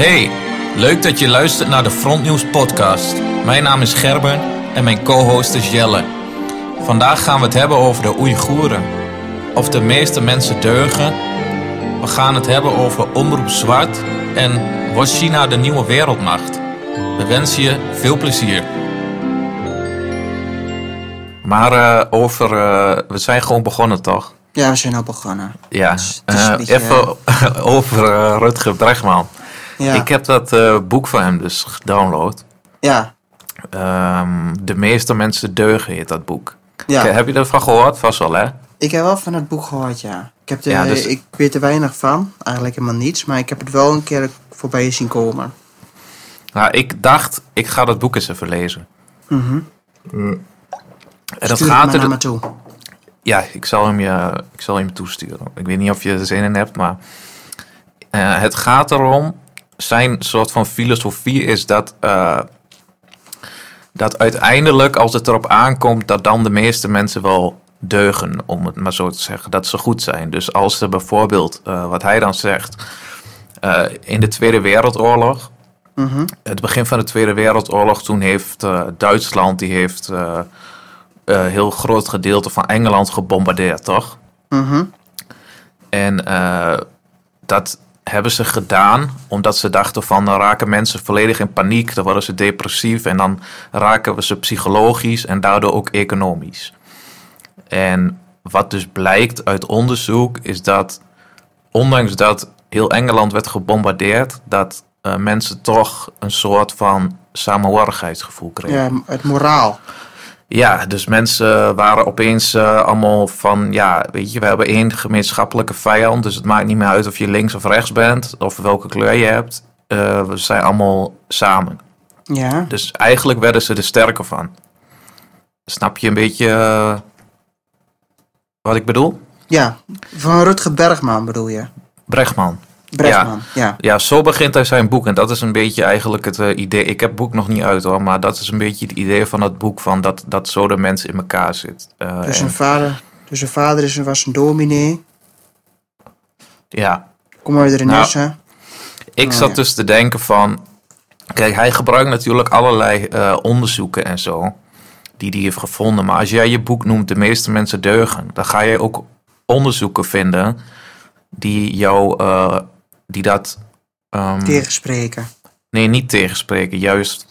Hey, leuk dat je luistert naar de Frontnieuws podcast. Mijn naam is Gerben en mijn co-host is Jelle. Vandaag gaan we het hebben over de Oeigoeren. Of de meeste mensen deugen. We gaan het hebben over Omroep Zwart en wordt China de nieuwe wereldmacht? We wensen je veel plezier. Maar eh, over, eh, we zijn gewoon begonnen toch? Ja, we zijn al begonnen. Ja, Dus Eh, beetje, even over Rutger Bregman. Ja, Ik heb dat eh, boek van hem dus gedownload. ja, Ehm, de meeste mensen deugen heet dat boek. ja. Heb je ervan gehoord? Vast wel, hè? Ik heb wel van het boek gehoord, ja. Ik, heb er, Ja, dus- ik weet er weinig van, eigenlijk helemaal niets, maar ik heb het wel een keer voorbij zien komen. Nou, ik dacht, ik ga dat boek eens even lezen. Mhm. En dat Stuur gaat er... naar toe. Ja, ik zal, hem je, ik zal hem toesturen. Ik weet niet of je er zin in hebt, maar... eh, het gaat erom... Zijn soort van filosofie is dat... eh, dat uiteindelijk, als het erop aankomt... dat dan de meeste mensen wel deugen, om het maar zo te zeggen. Dat ze goed zijn. Dus als er bijvoorbeeld, eh, wat hij dan zegt... eh, in de Tweede Wereldoorlog... Mhm. het begin van de Tweede Wereldoorlog, toen heeft Duitsland, die heeft een heel groot gedeelte van Engeland gebombardeerd, toch? Mhm. En dat hebben ze gedaan omdat ze dachten van dan raken mensen volledig in paniek, dan worden ze depressief en dan raken we ze psychologisch en daardoor ook economisch. En wat dus blijkt uit onderzoek is dat ondanks dat heel Engeland werd gebombardeerd, dat eh, mensen toch een soort van samenhorigheidsgevoel kregen. Ja, het moraal. Ja, dus mensen waren opeens eh, allemaal van, ja, weet je, we hebben één gemeenschappelijke vijand, dus het maakt niet meer uit of je links of rechts bent, of welke kleur je hebt. Eh, we zijn allemaal samen. Ja, Dus eigenlijk werden ze er sterker van. Snap je een beetje eh, wat ik bedoel? ja. Van Rutger Bergman bedoel je? Bregman. Ja. Ja, zo begint hij zijn boek. En dat is een beetje eigenlijk het eh, idee. Ik heb het boek nog niet uit hoor, maar dat is een beetje het idee van het boek. Van dat, dat zo de mensen in elkaar zit. Eh, Dus en- zijn vader, dus zijn vader is, was een dominee. ja, Kom maar weer in Nou. Ik Oh, zat ja. dus te denken van... Kijk, hij gebruikt natuurlijk allerlei eh, onderzoeken en zo... die hij heeft gevonden. Maar als jij je boek noemt De meeste mensen deugen... dan ga je ook onderzoeken vinden... die jou... die dat... ehm, Tegenspreken. nee, niet tegenspreken. Juist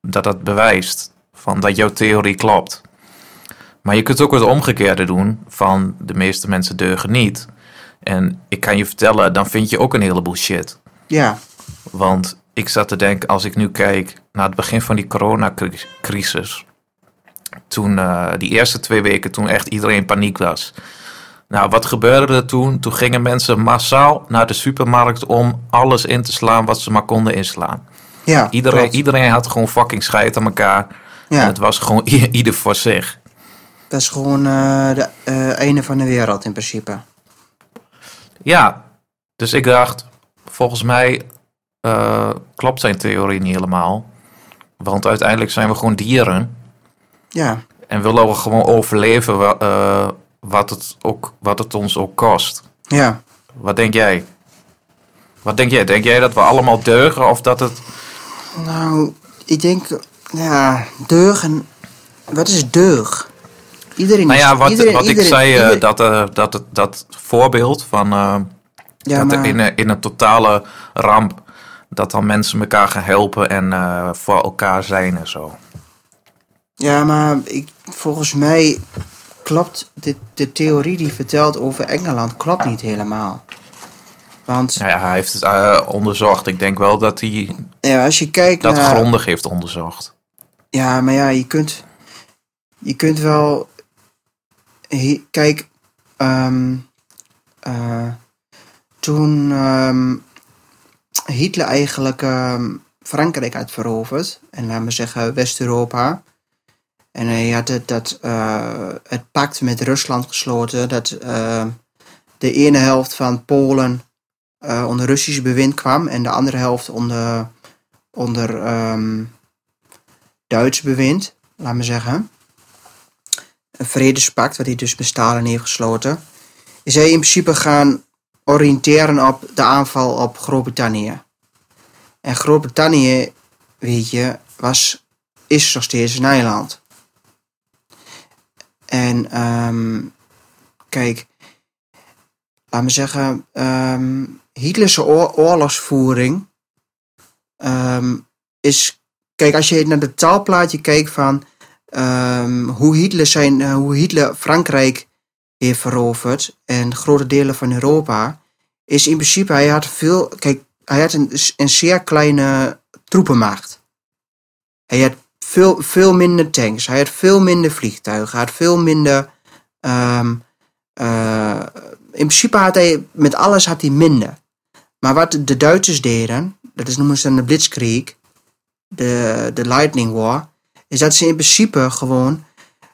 dat dat bewijst... van dat jouw theorie klopt. Maar je kunt ook het omgekeerde doen... van de meeste mensen deugen niet... En ik kan je vertellen, dan vind je ook een heleboel shit. Ja, Want ik zat te denken, als ik nu kijk naar het begin van die coronacrisis. Toen, eh, die eerste twee weken, toen echt iedereen paniek was. Nou, wat gebeurde er toen? Toen gingen mensen massaal naar de supermarkt om alles in te slaan wat ze maar konden inslaan. ja. Iedereen, klopt. iedereen had gewoon fucking scheid aan elkaar. Ja. En het was gewoon ieder voor zich. Dat is gewoon eh de eh, einde van de wereld in principe. Ja, dus ik dacht, volgens mij eh, klopt zijn theorie niet helemaal. Want uiteindelijk zijn we gewoon dieren. Ja, En willen we gewoon overleven wat, het ook, wat het ons ook kost. ja. Wat denk jij? Wat denk jij? Denk jij dat we allemaal deugen of dat het... Nou, ik denk, ja, deugen. Wat is deug? Iedereen Nou is- ja, wat, iedereen- wat ik zei, eh, iedereen- dat, eh, dat, dat voorbeeld van eh, ja, dat maar, in, een- in een totale ramp... dat dan mensen elkaar gaan helpen en voor elkaar zijn en zo. ja, maar ik, volgens mij klopt de, de theorie die vertelt over Engeland klopt niet helemaal. Want Nou ja, hij heeft het eh, onderzocht. Ik denk wel dat hij ja, als je kijkt dat naar... grondig heeft onderzocht. Ja, maar ja, je kunt, je kunt wel. he- kijk, ehm, eh, toen ehm, Hitler eigenlijk ehm, Frankrijk had veroverd, en laten we zeggen West-Europa. En hij had het, dat, eh, het pact met Rusland gesloten dat eh, de ene helft van Polen eh, onder Russisch bewind kwam en de andere helft onder, onder ehm, Duits bewind, laat me zeggen. Een vredespact, wat hij dus met Stalin heeft gesloten. Is hij in principe gaan oriënteren op de aanval op Groot-Brittannië. En Groot-Brittannië, weet je, was, is nog steeds een eiland. En ehm, kijk, laat me zeggen, ehm Hitlers oor- oorlogsvoering ehm, is. Kijk, als je naar het taalplaatje kijkt van hoe, Hitler zijn, eh, hoe Hitler Frankrijk heeft veroverd en grote delen van Europa, is in principe, hij had veel. Kijk, hij had een, een zeer kleine troepenmacht. Hij had veel, veel minder tanks, hij had veel minder vliegtuigen, hij had veel minder. ehm, eh, in principe had hij met alles had hij minder. Maar wat de Duitsers deden, dat is noemen ze dan de Blitzkrieg, de, de Lightning War, is dat ze in principe gewoon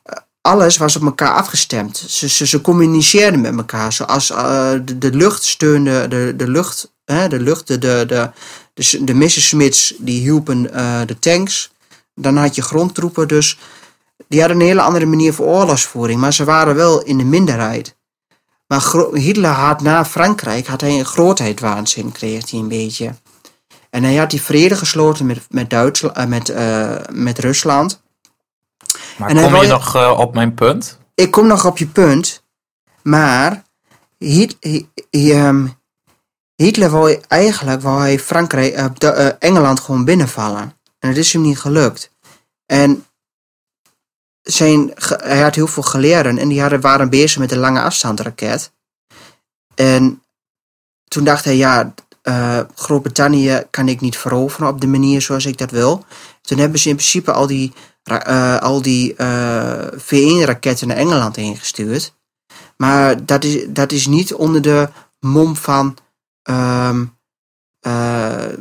eh, alles was op elkaar afgestemd. Ze, ze, ze communiceerden met elkaar. Zoals eh, de, de lucht steunde, de, de lucht, hè, de lucht, de, de, de, de, de die hielpen de tanks. Dan had je grondtroepen, dus die hadden een hele andere manier voor oorlogsvoering, maar ze waren wel in de minderheid. Maar Hitler had na Frankrijk had hij een grootheidwaanzin, kreeg hij een beetje. En hij had die vrede gesloten met, met, Duitsland, eh, met, eh, met Rusland. Maar En kom je nog eh, op mijn punt? Ik kom nog op je punt, maar Hit, ehm, Hitler wou eigenlijk wou hij Frankrijk, Engeland gewoon binnenvallen. En het is hem niet gelukt. En zijn, hij had heel veel geleerden en die hadden, waren bezig met een lange afstandsraket. En toen dacht hij, ja, eh, Groot-Brittannië kan ik niet veroveren op de manier zoals ik dat wil. Toen hebben ze in principe al die, eh, al die eh, V1-raketten naar Engeland heen gestuurd. Maar dat is, dat is niet onder de mom van. ehm, eh,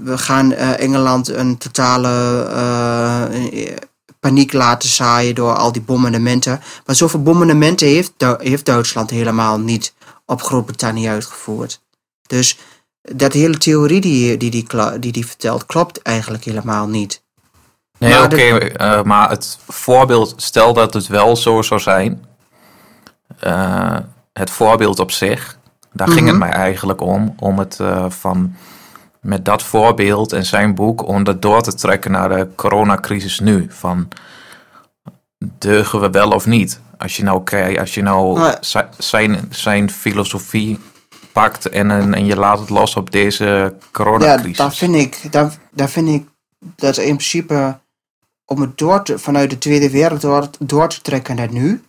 we gaan eh, Engeland een totale eh, paniek laten zaaien door al die bombardementen. Maar zoveel bombardementen heeft, heeft Duitsland helemaal niet op Groot-Brittannië uitgevoerd. Dus dat hele theorie die die, die, die, die vertelt, klopt eigenlijk helemaal niet. Nee, oké, de- eh, maar het voorbeeld, stel dat het wel zo zou zijn. eh, het voorbeeld op zich, daar ging het Mhm. mij eigenlijk om. Om het eh, van, met dat voorbeeld en zijn boek, om dat door te trekken naar de coronacrisis nu. Van, deugen we wel of niet? Als je nou, kijkt, als je nou zijn, zijn filosofie pakt en, en je laat het los op deze Ja, coronacrisis. daar vind ik, daar, daar vind ik dat in principe om het door te, vanuit de Tweede Wereldoorlog door te trekken naar nu,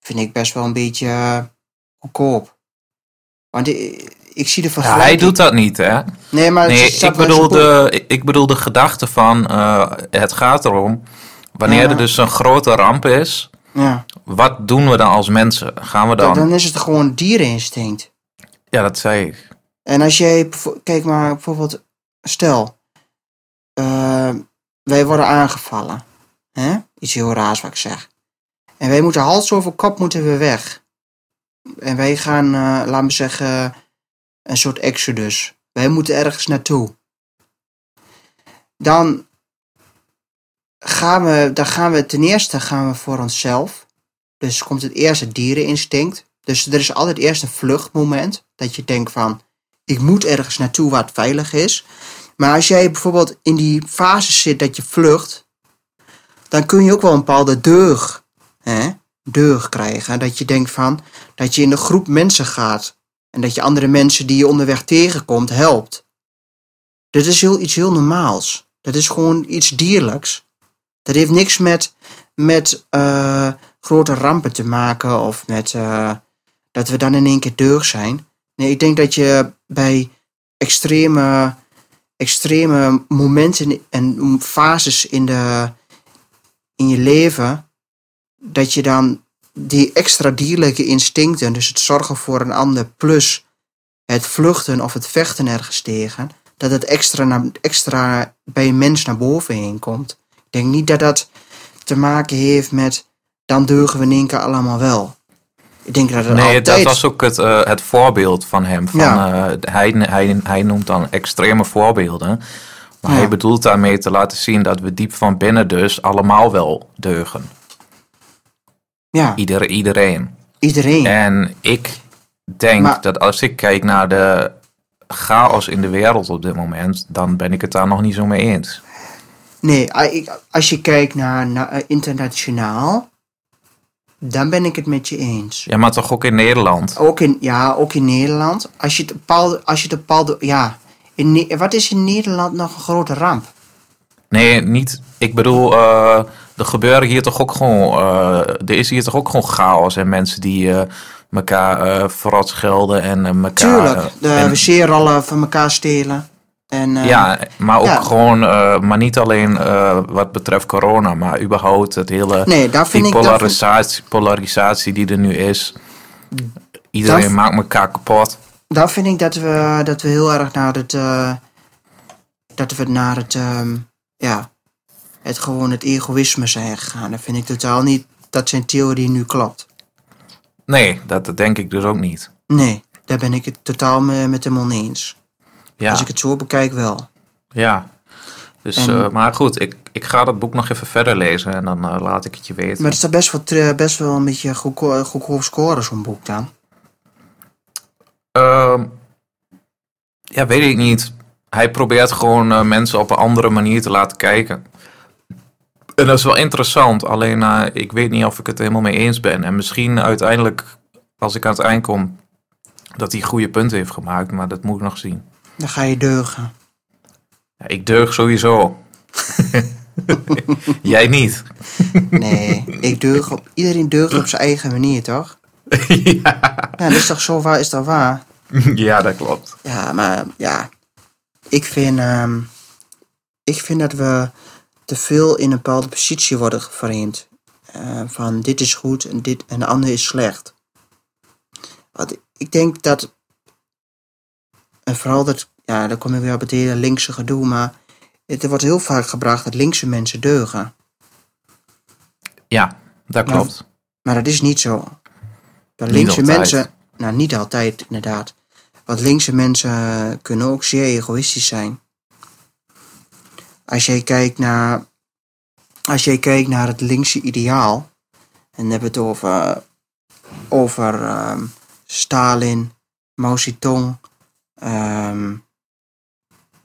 vind ik best wel een beetje eh, goedkoop. Want ik, zie de ja, vergelijking. hij doet dat niet, hè? Nee, maar Nee, ik bedoel, de, ik bedoel de gedachte van, eh, het gaat erom, wanneer Ja. er dus een grote ramp is, Ja, wat doen we dan als mensen? Gaan we dan, dan... dan is het gewoon diereninstinct. Ja, dat zei ik. En als jij, kijk maar bijvoorbeeld, stel, eh, wij worden aangevallen. Hè? Iets heel raars wat ik zeg. En wij moeten hals over kop moeten we weg. En wij gaan, eh laten we zeggen, een soort exodus. Wij moeten ergens naartoe. Dan gaan we, dan gaan we ten eerste gaan we voor onszelf. Dus komt het eerste diereninstinct. Dus er is altijd eerst een vluchtmoment. Dat je denkt van, ik moet ergens naartoe waar het veilig is. Maar als jij bijvoorbeeld in die fase zit dat je vlucht, dan kun je ook wel een bepaalde deug, hè, deug krijgen. Dat je denkt van, dat je in een groep mensen gaat. En dat je andere mensen die je onderweg tegenkomt helpt. Dat is heel, iets heel normaals. Dat is gewoon iets dierlijks. Dat heeft niks met, met eh, grote rampen te maken of met eh, dat we dan in één keer deug zijn. Nee, ik denk dat je bij extreme, extreme momenten en fases in, de, in je leven, dat je dan die extra dierlijke instincten, dus het zorgen voor een ander plus het vluchten of het vechten ergens tegen, dat het extra, naar, extra bij een mens naar boven heen komt. Ik denk niet dat dat te maken heeft met dan deugen we in één keer allemaal wel. Ik denk dat het Nee, altijd... dat was ook het, eh, het voorbeeld van hem. Van, Ja. eh, hij, hij, hij noemt dan extreme voorbeelden. Maar Ja. hij bedoelt daarmee te laten zien dat we diep van binnen dus allemaal wel deugen. Ja, Ieder, iedereen. iedereen. En ik denk Maar- dat als ik kijk naar de chaos in de wereld op dit moment, dan ben ik het daar nog niet zo mee eens. Nee, als je kijkt naar, naar eh, internationaal, dan ben ik het met je eens. Ja, maar toch ook in Nederland. Ook in, ja, ook in Nederland. Als je het bepaalde, als je het bepaalde, ja. In, wat is in Nederland nog een grote ramp? Nee, niet. Ik bedoel, eh, er gebeuren hier toch ook gewoon. eh, er is hier toch ook gewoon chaos en mensen die eh, elkaar eh verrot schelden en elkaar. Tuurlijk, de en- van elkaar stelen. En, ja, maar ook ja. gewoon, maar niet alleen wat betreft corona, maar überhaupt het hele. Nee, daar vind die ik... vind- polarisatie, polarisatie die er nu is. Iedereen maakt elkaar kapot. daar vind ik dat we, dat we heel erg naar het... dat we naar het... ehm, ja, het gewoon het egoïsme zijn gegaan. Dat vind ik totaal niet dat zijn theorie nu klopt. Nee, dat, denk ik dus ook niet. Nee, daar ben ik het totaal me- met hem oneens. Ja, Als ik het zo bekijk wel. ja. Dus, En- eh, maar goed, ik, ik ga dat boek nog even verder lezen en dan eh, laat ik het je weten. Maar het staat best wel, best wel een beetje goedko- goedkoop scoren, zo'n boek dan. Ehm, ja, weet ik niet. Hij probeert gewoon eh, mensen op een andere manier te laten kijken. En dat is wel interessant, alleen eh, ik weet niet of ik het helemaal mee eens ben. En misschien uiteindelijk, als ik aan het eind kom, dat hij goede punten heeft gemaakt, maar dat moet ik nog zien. Dan ga je deugen. Ja, ik deug sowieso. Jij niet. Nee, ik deug op, iedereen deugt op zijn eigen manier, toch? ja. Ja, dat is toch zo waar, is dat waar? ja, dat klopt. Ja, maar ja, ik vind, ehm, ik vind dat we te veel in een bepaalde positie worden geframed. Eh, van dit is goed en, dit, en de ander is slecht. Want ik denk dat, en vooral dat, ja, dan kom ik weer op het hele linkse gedoe, maar het, wordt heel vaak gebracht dat linkse mensen deugen. Ja, dat Maar- klopt. Maar dat is niet zo. Dat linkse mensen, nou niet altijd inderdaad. Want linkse mensen kunnen ook zeer egoïstisch zijn. Als jij kijkt naar, als jij kijkt naar het linkse ideaal, en dan hebben we het over, over ehm, Stalin, Mao Zedong, ehm,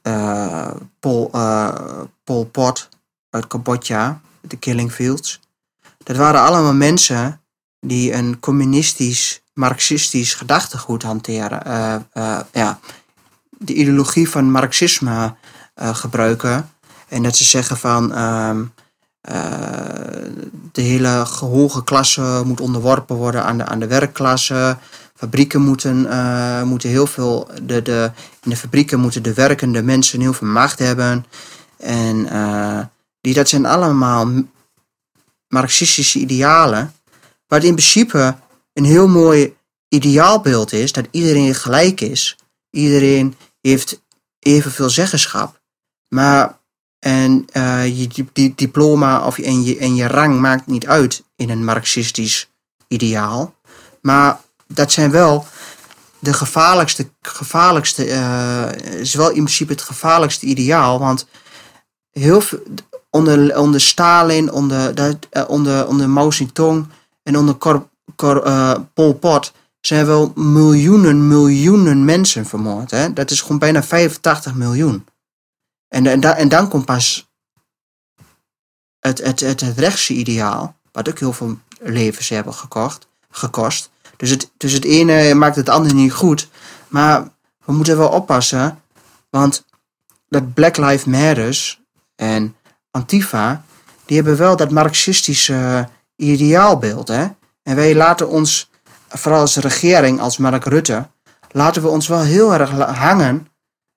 eh, Pol, eh, Pol Pot uit Cambodja, de Killing Fields. Dat waren allemaal mensen die een communistisch, marxistisch gedachtegoed hanteren. eh, ja, de ideologie van marxisme gebruiken. En dat ze zeggen van ehm, eh, de hele hoge klasse moet onderworpen worden aan de, aan de werkklasse. Fabrieken moeten, eh, moeten heel veel, de, de, in de fabrieken moeten de werkende mensen heel veel macht hebben. En eh, die, dat zijn allemaal marxistische idealen, het in principe een heel mooi ideaalbeeld is, dat iedereen gelijk is. Iedereen heeft evenveel zeggenschap. Maar en, eh, je di- di- diploma of, en, je, en je rang maakt niet uit in een marxistisch ideaal. Maar dat zijn wel de gevaarlijkste, gevaarlijkste eh, is wel in principe het gevaarlijkste ideaal. Want heel veel, onder, onder Stalin, onder, eh, onder, onder Mao Zedong en onder Cor, Cor, Pol Pot zijn wel miljoenen, miljoenen mensen vermoord. Hè? Dat is gewoon bijna 85 miljoen. En, en, en dan komt pas het, het, het, rechtse ideaal, wat ook heel veel levens hebben gekost. Dus het, dus het ene maakt het andere niet goed. Maar we moeten wel oppassen, want dat Black Lives Matters en Antifa, die hebben wel dat marxistische ideaalbeeld. Hè? En wij laten ons, vooral als regering, als Mark Rutte, laten we ons wel heel erg hangen,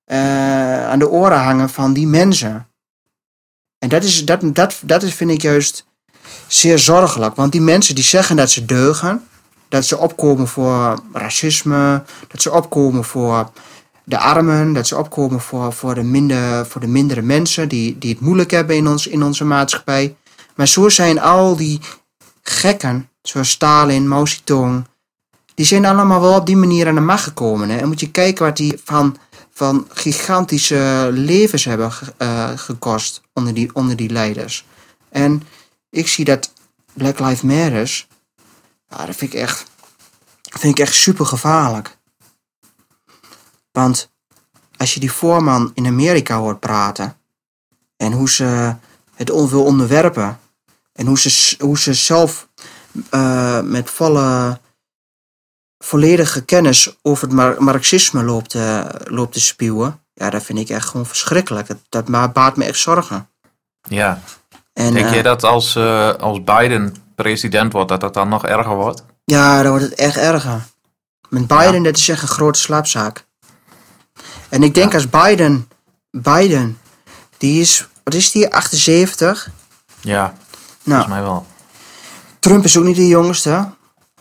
eh, aan de oren hangen van die mensen. En dat, is, dat, dat, dat is, vind ik juist zeer zorgelijk. Want die mensen die zeggen dat ze deugen, dat ze opkomen voor racisme, dat ze opkomen voor de armen, dat ze opkomen voor, voor, de, minder, voor de mindere mensen die, die het moeilijk hebben in, ons, in onze maatschappij. Maar zo zijn al die gekken, zoals Stalin, Mao Zedong, die zijn allemaal wel op die manier aan de macht gekomen. Hè? En moet je kijken wat die van, van gigantische levens hebben eh, gekost onder die, onder die leiders. En ik zie dat Black Lives Matters, ja, dat vind ik echt, vind ik echt super gevaarlijk. Want als je die voorman in Amerika hoort praten. En hoe ze het on- wil onderwerpen. En hoe ze, hoe ze zelf eh, met volle, volledige kennis over het mar- marxisme loopt, eh, loopt te spuwen. Ja, dat vind ik echt gewoon verschrikkelijk. Dat, dat baart me echt zorgen. Ja. En, Denk eh, je dat als, eh, als Biden president wordt, dat dat dan nog erger wordt? Ja, dan wordt het echt erger. Met Biden, dat is echt een grote slaapzaak. En ik denk als Biden, Biden, die is, wat is die, 78? Ja, Nou, volgens mij wel. Trump is ook niet de jongste.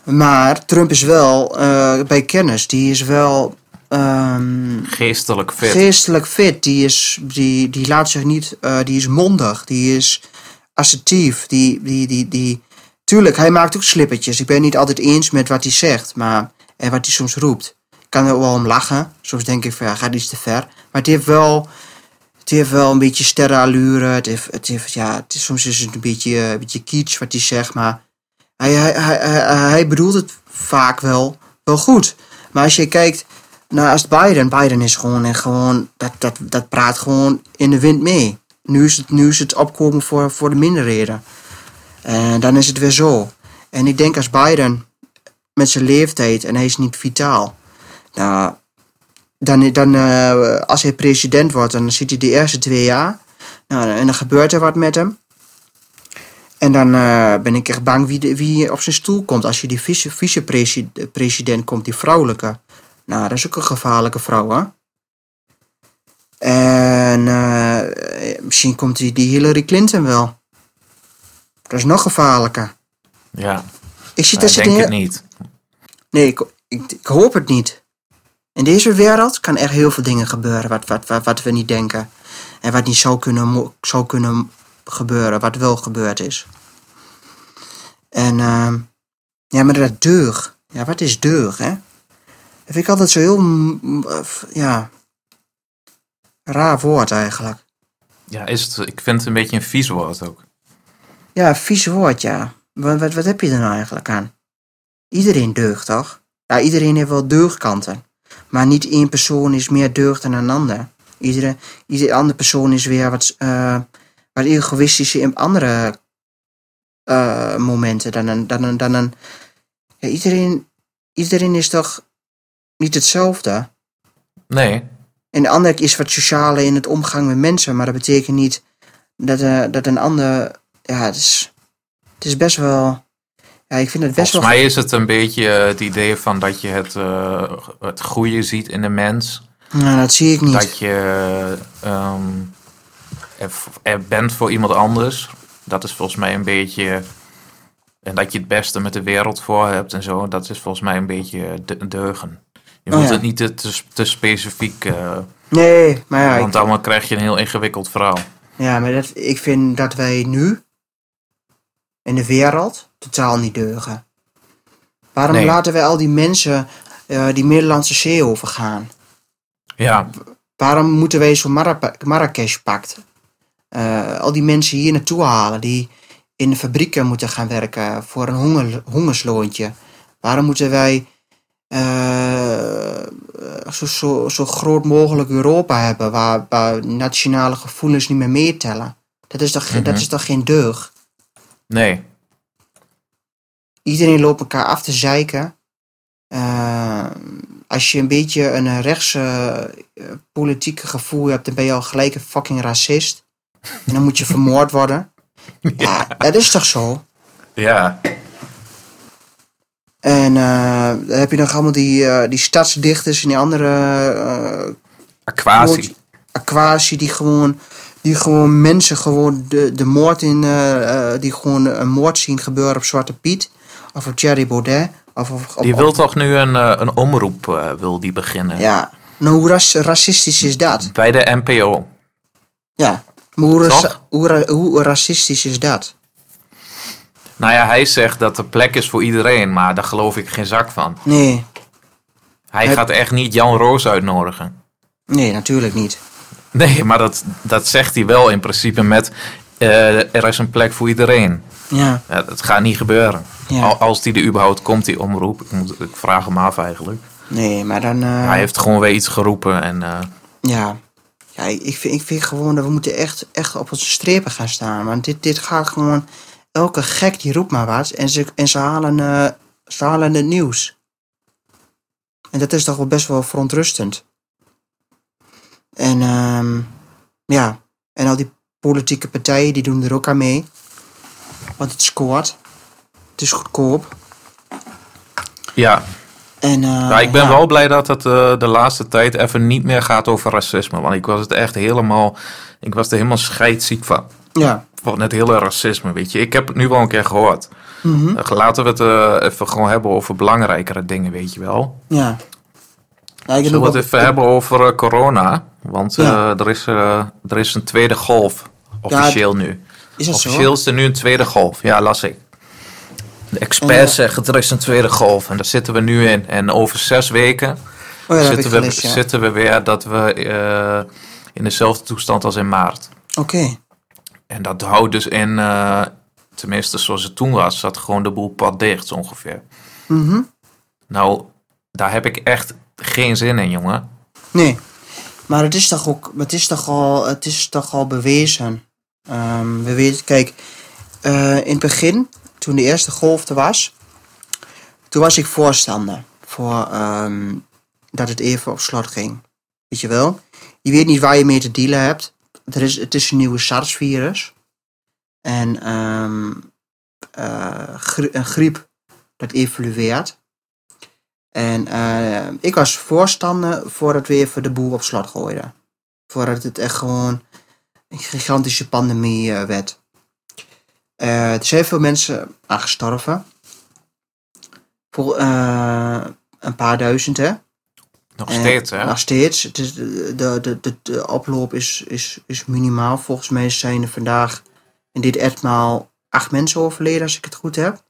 Maar Trump is wel eh, bij kennis. Die is wel ehm, Geestelijk fit. geestelijk fit. Die, is, die, die laat zich niet. eh, die is mondig. Die is assertief. Die, die, die, die. Tuurlijk, hij maakt ook slippertjes. Ik ben het niet altijd eens met wat hij zegt. Maar, en wat hij soms roept. Ik kan er wel om lachen. Soms denk ik van ja, gaat iets te ver. Maar het heeft wel. Het heeft wel een beetje sterrenallure. Het heeft, het heeft, ja, het is, soms is het een beetje, een beetje kitsch wat hij zegt. Maar hij, hij, hij, hij, bedoelt het vaak wel, wel goed. Maar als je kijkt als Biden, Biden is gewoon, en gewoon dat, dat, dat praat gewoon in de wind mee. Nu is het, nu is het opkomen voor, voor de minderheden. En dan is het weer zo. En ik denk als Biden met zijn leeftijd en hij is niet vitaal. Nou, dan, dan eh, als hij president wordt, dan zit hij de eerste twee jaar. Nou, en dan gebeurt er wat met hem. En dan eh, ben ik echt bang wie, de, wie op zijn stoel komt. Als je die vice- vicepresident komt, die vrouwelijke. Nou, dat is ook een gevaarlijke vrouw, hè? En eh, misschien komt die, die Hillary Clinton wel. Dat is nog gevaarlijker. Ja, Ik ze denk het niet. Nee, ik, ik, ik hoop het niet. In deze wereld kan er heel veel dingen gebeuren wat, wat, wat, wat we niet denken. En wat niet zou kunnen, zou kunnen gebeuren, wat wel gebeurd is. En ehm, ja, maar dat deug. Ja, wat is deug, hè? Dat vind ik altijd zo heel, ja, raar woord eigenlijk. Ja, is het, ik vind het een beetje een vies woord ook. Ja, vies woord, ja. Wat, wat, wat heb je er nou eigenlijk aan? Iedereen deugt, toch? Ja, iedereen heeft wel deugdkanten. Maar niet één persoon is meer deugd dan een ander. Iedere, iedere andere persoon is weer wat, eh wat egoïstischer in andere eh, momenten dan een... Dan een, dan een ja, iedereen, iedereen is toch niet hetzelfde? Nee, En de ander is wat socialer in het omgang met mensen, maar dat betekent niet dat, eh, dat een ander. Ja, het is, het is best wel. Ja, ik vind het best volgens wel. mij is het een beetje eh, het idee van dat je het, eh, het goede ziet in de mens. Nou, dat zie ik niet. Dat je ehm, er, er bent voor iemand anders. Dat is volgens mij een beetje. En dat je het beste met de wereld voor hebt en zo. Dat is volgens mij een beetje de, deugen. Je Oh moet ja. het niet te, te, specifiek. eh, Nee, maar ja, want dan krijg je een heel ingewikkeld verhaal. ja maar dat, ik vind dat wij nu in de wereld totaal niet deugen. Waarom Nee. laten wij al die mensen eh, die Middellandse Zee overgaan? Ja, Waarom moeten wij zo'n Marra- Marrakesh-pact? Eh, al die mensen hier naartoe halen die in de fabrieken moeten gaan werken voor een honger, hongersloontje. Waarom moeten wij eh, zo, zo, zo groot mogelijk Europa hebben waar, waar nationale gevoelens niet meer meetellen? Dat is toch, Mhm. dat is toch geen deugd? nee. Iedereen loopt elkaar af te zeiken. Eh, als je een beetje een rechtse politieke gevoel hebt, dan ben je al gelijk een fucking racist. En dan moet je vermoord worden. Ja, dat is toch zo? Ja, En eh, dan heb je nog allemaal die, eh, die stadsdichters en die andere eh aquatie. aquatie die gewoon, die gewoon mensen gewoon de, de moord in, eh, eh, die gewoon een moord zien gebeuren op Zwarte Piet. Of op Thierry Baudet. Of, Die op- wil toch nu een, eh, een omroep eh, wil die beginnen. Ja, nou hoe ras- racistisch is dat? Bij de NPO. Ja, maar hoe, hoe, hoe racistisch is dat? Nou ja, hij zegt dat er plek is voor iedereen, maar daar geloof ik geen zak van. Nee, Hij Hij- gaat echt niet Jan Roos uitnodigen. nee, natuurlijk niet. Nee, maar dat, dat zegt hij wel in principe met... eh, er is een plek voor iedereen. Ja, Ja, dat gaat niet gebeuren. Ja. Al- Als die er überhaupt komt, die omroep. Ik, moet, ik vraag hem af eigenlijk. nee, maar dan... eh, Hij heeft gewoon weer iets geroepen. En, eh, ja, ja ik, vind, ik vind gewoon dat we moeten echt, echt op onze strepen gaan staan. Want dit, dit gaat gewoon, elke gek die roept maar wat en ze, en ze, halen, eh, ze halen het nieuws. En dat is toch wel best wel verontrustend. En ehm ja, en al die politieke partijen die doen er ook aan mee. Want het scoort. Het is goedkoop. Ja, En, eh, Ja, ik ben ja. wel blij dat het eh, de laatste tijd even niet meer gaat over racisme. Want ik was het echt helemaal. Ik was er helemaal scheidziek van. Ja. Van het hele racisme, weet je. Ik heb het nu wel een keer gehoord. Eh, Laten we het even gewoon hebben over belangrijkere dingen, weet je wel. Ja. ja ik Zullen we ook- het even hebben over corona? Want Ja. er, is, er is een tweede golf. Officieel nu. Is dat zo? Officieel is er nu een tweede golf. Ja, las ik. De experts Ja. zeggen er is een tweede golf. En daar zitten we nu in. En over zes weken Oh ja, zitten, we, gelezen, zitten we weer dat we eh, in dezelfde toestand als in maart. Oké. En dat houdt dus in, eh, tenminste zoals het toen was, zat gewoon de boel pad dicht ongeveer. Mhm. Nou, daar heb ik echt geen zin in, jongen. Nee. Maar het is toch ook, het is toch al, het is toch al bewezen. Ehm, we weten, kijk, eh, in het begin, toen de eerste golf er was, toen was ik voorstander voor ehm, dat het even op slot ging. Weet je wel? Je weet niet waar je mee te dealen hebt. Er is, het is een nieuwe SARS-virus. En ehm, eh, een griep dat evolueert. En eh, ik was voorstander voordat we even de boel op slot gooiden. Voordat het echt gewoon een gigantische pandemie eh, werd. Eh, er zijn veel mensen aan gestorven. Voor eh, een paar duizend, hè? Nog steeds, hè? Nog steeds. De, de, de, de, de oploop is, is, is minimaal. Volgens mij zijn er vandaag in dit etmaal acht mensen overleden, als ik het goed heb.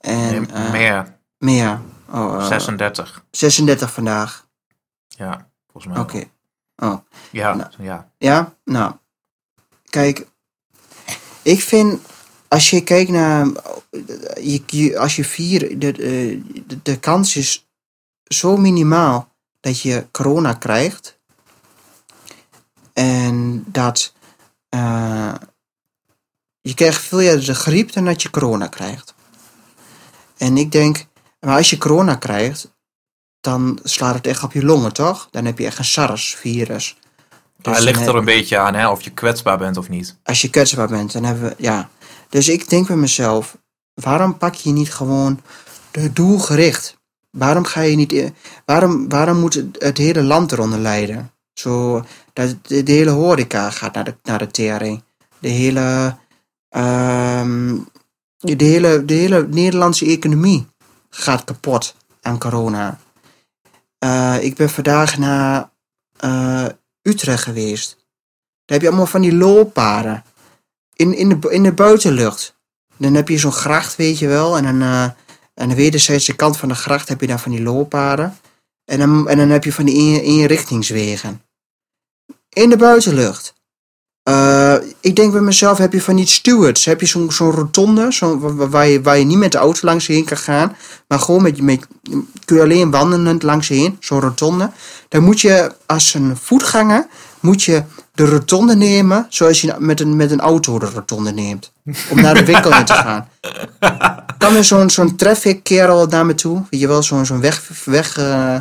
En, Nee, eh, meer. meer. Oh, eh, 36. 36 vandaag. Ja, volgens mij. Oké. wel. Oh. Ja, Nou. ja. Ja, nou. Kijk, ik vind, als je kijkt naar, je, als je vier, de, de, de, kans is zo minimaal dat je corona krijgt. En dat eh, je krijgt veel eerder de griep dan dat je corona krijgt. En ik denk, maar als je corona krijgt, dan slaat het echt op je longen, toch? Dan heb je echt een SARS-virus. Dus het ligt er een beetje aan, hè, of je kwetsbaar bent of niet. als je kwetsbaar bent, dan hebben we, ja. Dus ik denk bij mezelf, waarom pak je niet gewoon de doelgericht? Waarom ga je niet, i- waarom, waarom moet het, het hele land eronder lijden? Zo, dat de, de hele horeca gaat naar de, naar de tering. De hele, ehm, de hele, de hele Nederlandse economie gaat kapot aan corona. Eh, ik ben vandaag naar eh, Utrecht geweest. Daar heb je allemaal van die looppaden. In, in, de, in de buitenlucht. Dan heb je zo'n gracht, weet je wel. En dan, eh, aan de wederzijdse kant van de gracht heb je dan van die looppaden. En dan, en dan heb je van die eenrichtingswegen. In de buitenlucht. Eh, ik denk bij mezelf, heb je van die stewards, heb je zo'n zo'n rotonde, waar, je, waar je niet met de auto langs heen kan gaan, maar gewoon met, met kun je alleen wandelend langs heen, zo'n rotonde. Dan moet je als een voetganger, moet je de rotonde nemen, zoals je met een, met een auto de rotonde neemt, om naar de winkel in te gaan. kwam er zo'n zo'n traffic kerel naar me toe, weet je wel, zo'n zo'n weg, weg eh,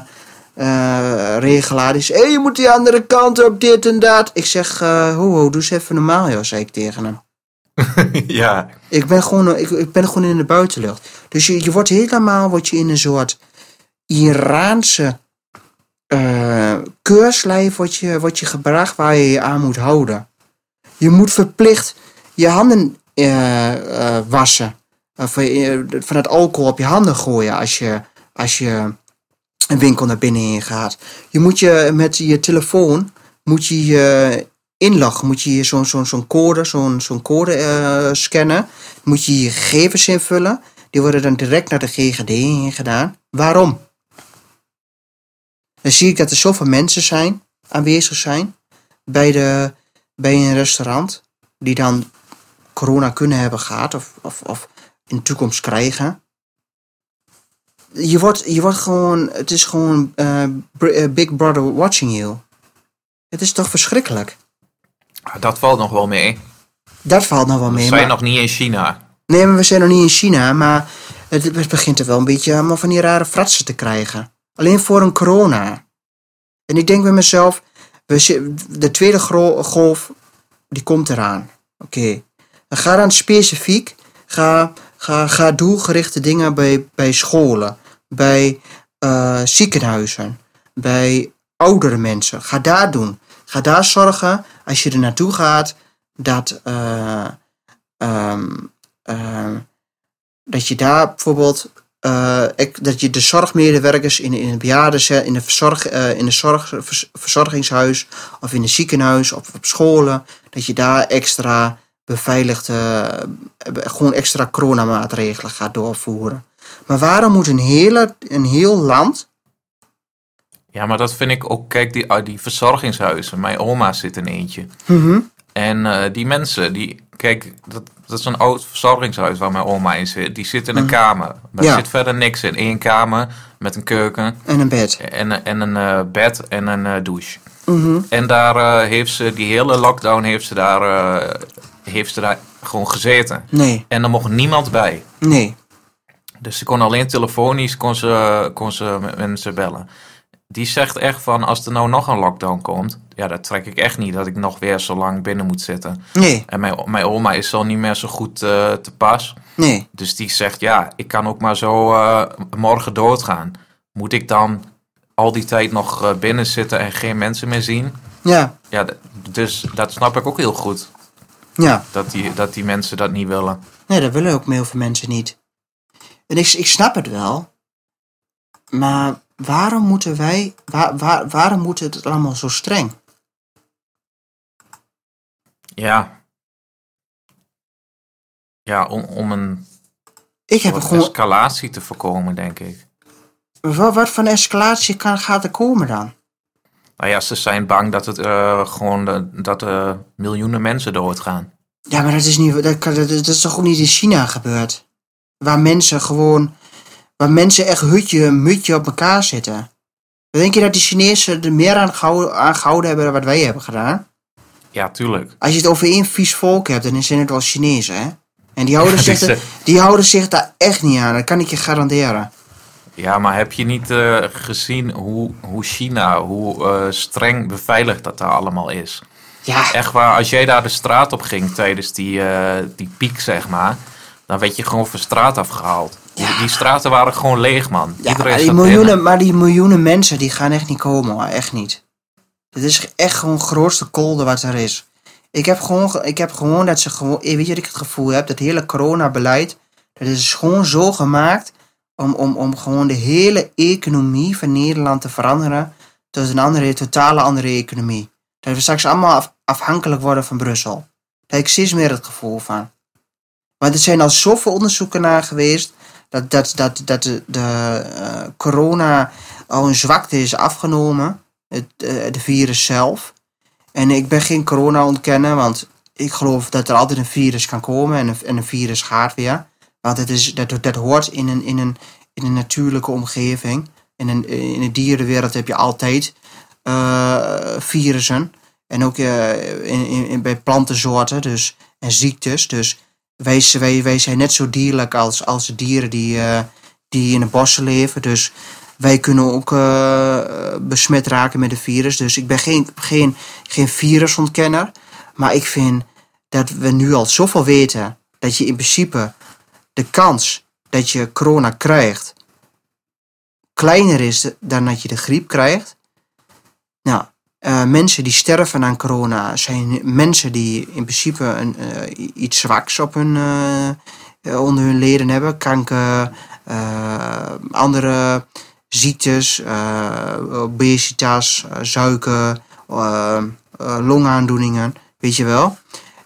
eh, regelaar. Die zei, hey, je moet die andere kant op, dit en dat. Ik zeg, eh ho, ho, doe eens even normaal, joh, zei ik tegen hem. ja, Ik ben gewoon, ik, ik ben gewoon in de buitenlucht. Dus je, je wordt helemaal word je in een soort Iraanse eh keurslijf wordt je, wordt je gebracht waar je je aan moet houden. Je moet verplicht je handen wassen. Eh, van het alcohol op je handen gooien als je, als je een winkel naar binnen gaat. Je moet je met je telefoon moet je inloggen. Moet je je zo'n zo'n zo'n code, zo'n zo'n code eh, scannen. Moet je je gegevens invullen. Die worden dan direct naar de GGD heen gedaan. Waarom? Dan zie ik dat er zoveel mensen zijn, aanwezig zijn bij, de, bij een restaurant. Die dan corona kunnen hebben gehad of, of, of in de toekomst krijgen. Je wordt, je wordt gewoon, het is gewoon eh, eh, Big Brother watching you. Het is toch verschrikkelijk? Dat valt nog wel mee. Dat valt nog wel We mee. zijn maar- nog niet in China. Nee, maar we zijn nog niet in China, maar het, begint er wel een beetje allemaal van die rare fratsen te krijgen. Alleen voor een corona. En ik denk bij mezelf, we, de tweede golf, die komt eraan. Oké. Ga dan specifiek, ga, ga, ga doelgerichte dingen bij, bij scholen, bij eh, ziekenhuizen, bij oudere mensen. Ga daar doen. Ga daar zorgen, als je er naartoe gaat, dat, eh, ehm, Ehm, dat je daar bijvoorbeeld eh, ik- dat je de zorgmedewerkers in, in het bejaarden, in de, verzorg, in de verzorgingshuis of in het ziekenhuis of op scholen, dat je daar extra beveiligde, gewoon extra coronamaatregelen gaat doorvoeren. Maar waarom moet een, hele, een heel land, Ja, maar dat vind ik ook. Kijk, die, ah, die verzorgingshuizen. Mijn oma zit in eentje. Mhm. En eh, die mensen, die. Kijk, dat, dat is een oud verzorgingshuis waar mijn oma in zit. Die zit in een kamer. Daar Mhm. Ja. zit verder niks in. Eén kamer met een keuken en een bed? en, en een eh, bed en een eh, douche. Mhm. En daar eh, heeft ze, die hele lockdown heeft ze daar, eh, heeft ze daar gewoon gezeten. Nee, En er mocht niemand bij. nee. Dus ze kon alleen telefonisch kon ze, kon ze met mensen bellen. Die zegt echt van, als er nou nog een lockdown komt... Ja, dat trek ik echt niet, dat ik nog weer zo lang binnen moet zitten. Nee, En mijn, mijn oma is al niet meer zo goed eh, te pas. nee. Dus die zegt, ja, ik kan ook maar zo eh, morgen doodgaan. Moet ik dan al die tijd nog eh, binnen zitten en geen mensen meer zien? Ja, Ja, dus dat snap ik ook heel goed. ja. Dat die, dat die mensen dat niet willen. Nee, dat willen ook heel veel mensen niet. En ik, ik snap het wel. Maar waarom moeten wij, waar, waar, waarom moet het allemaal zo streng? Ja. Ja, om, om een Ik heb gewoon, escalatie te voorkomen, denk ik. wat, wat voor escalatie kan, gaat er komen dan? Nou ja, ze zijn bang dat het eh, gewoon de, dat er miljoenen mensen doodgaan. Ja, maar dat is, niet, dat, dat, dat is toch ook niet in China gebeurd? Waar mensen gewoon, waar mensen echt hutje, mutje op elkaar zitten. Denk je dat die Chinezen er meer aan gehouden, aan gehouden hebben dan wat wij hebben gedaan? Ja, tuurlijk. Als je het over één vies volk hebt, dan zijn het wel Chinezen, hè? En die houden, Ja, zich, die houden zich daar echt niet aan, dat kan ik je garanderen. Ja, maar heb je niet eh, gezien hoe, hoe China, hoe eh, streng beveiligd dat daar allemaal is? Ja, Echt waar, als jij daar de straat op ging tijdens die, eh, die piek, zeg maar, dan werd je gewoon van straat afgehaald. Die, Ja. die straten waren gewoon leeg, man. ja Iedereen maar, die miljoenen, binnen. maar die miljoenen mensen, die gaan echt niet komen, hoor. Echt niet. Dit is echt gewoon het grootste kolder wat er is. Ik heb gewoon, ge- ik heb gewoon dat ze gewoon, eh, weet je wat ik het gevoel heb? Dat hele coronabeleid, dat is gewoon zo gemaakt om, om, om gewoon de hele economie van Nederland te veranderen tot een andere, totale andere economie. Dat we straks allemaal af- afhankelijk worden van Brussel. Daar heb ik steeds meer het gevoel van. Want er zijn al zoveel onderzoeken naar geweest dat, dat, dat, dat de, de eh, corona al een zwakte is afgenomen, het, eh, de virus zelf. En ik ben geen corona ontkennen, want ik geloof dat er altijd een virus kan komen en een, en een virus gaat weer. Want het is, dat, dat hoort in een, in, een, in een natuurlijke omgeving. In, een, in de dierenwereld heb je altijd eh, virussen. En ook in, in- bij plantensoorten dus, en ziektes. Dus wij, wij, wij zijn net zo dierlijk als, als de dieren die, eh, die in de bossen leven. Dus wij kunnen ook eh, besmet raken met de virus. Dus ik ben geen, geen, geen virusontkenner. Maar ik vind dat we nu al zoveel weten dat je in principe de kans dat je corona krijgt kleiner is dan dat je de griep krijgt. Nou, eh, mensen die sterven aan corona zijn mensen die in principe een, eh, iets zwaks op hun, eh, onder hun leden hebben. Kanker, andere ziektes, obesitas, suiker, longaandoeningen, weet je wel.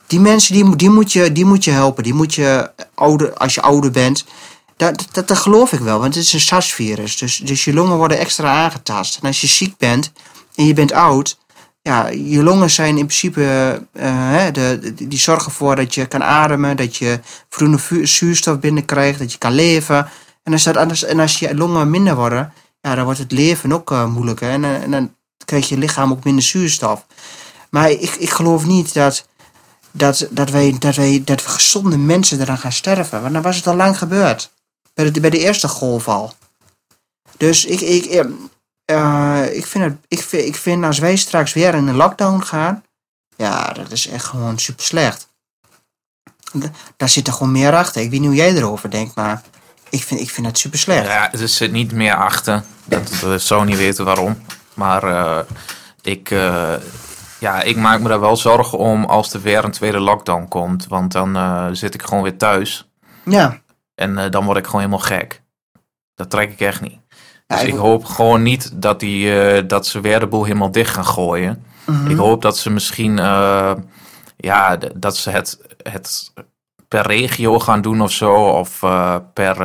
Die mensen die, die, moet je, die moet je helpen. Die moet je, ouder, als je ouder bent, dat, dat, dat geloof ik wel, want het is een SARS-virus. Dus, dus je longen worden extra aangetast. En als je ziek bent en je bent oud, ja, je longen zijn in principe, hè, de, die zorgen ervoor dat je kan ademen, dat je voldoende zuurstof binnenkrijgt, dat je kan leven. En als, dat anders, en als je longen minder worden, ja, dan wordt het leven ook eh, moeilijker. En, eh, en dan krijgt je lichaam ook minder zuurstof. Maar ik, ik geloof niet dat, dat, dat, wij, dat, wij, dat we gezonde mensen eraan gaan sterven. Want dan was het al lang gebeurd. Bij de, bij de eerste golf al. Dus ik, ik, eh, ik, vind het, ik, vind, ik vind als wij straks weer in een lockdown gaan. Ja, dat is echt gewoon super slecht. Daar zit er gewoon meer achter. Ik weet niet hoe jij erover denkt, maar ik vind, ik vind het super slecht. Ja, er zit niet meer achter. Dat we zo niet weten waarom. Maar eh, ik, eh, ja, ik maak me daar wel zorgen om als er weer een tweede lockdown komt. Want dan zit ik gewoon weer thuis. Ja, En dan word ik gewoon helemaal gek. Dat trek ik echt niet. Dus ik- hoop gewoon niet dat, die, eh, dat ze weer de boel helemaal dicht gaan gooien. Mhm. Ik hoop dat ze misschien eh, ja, dat ze het, het per regio gaan doen of zo. Of eh, per,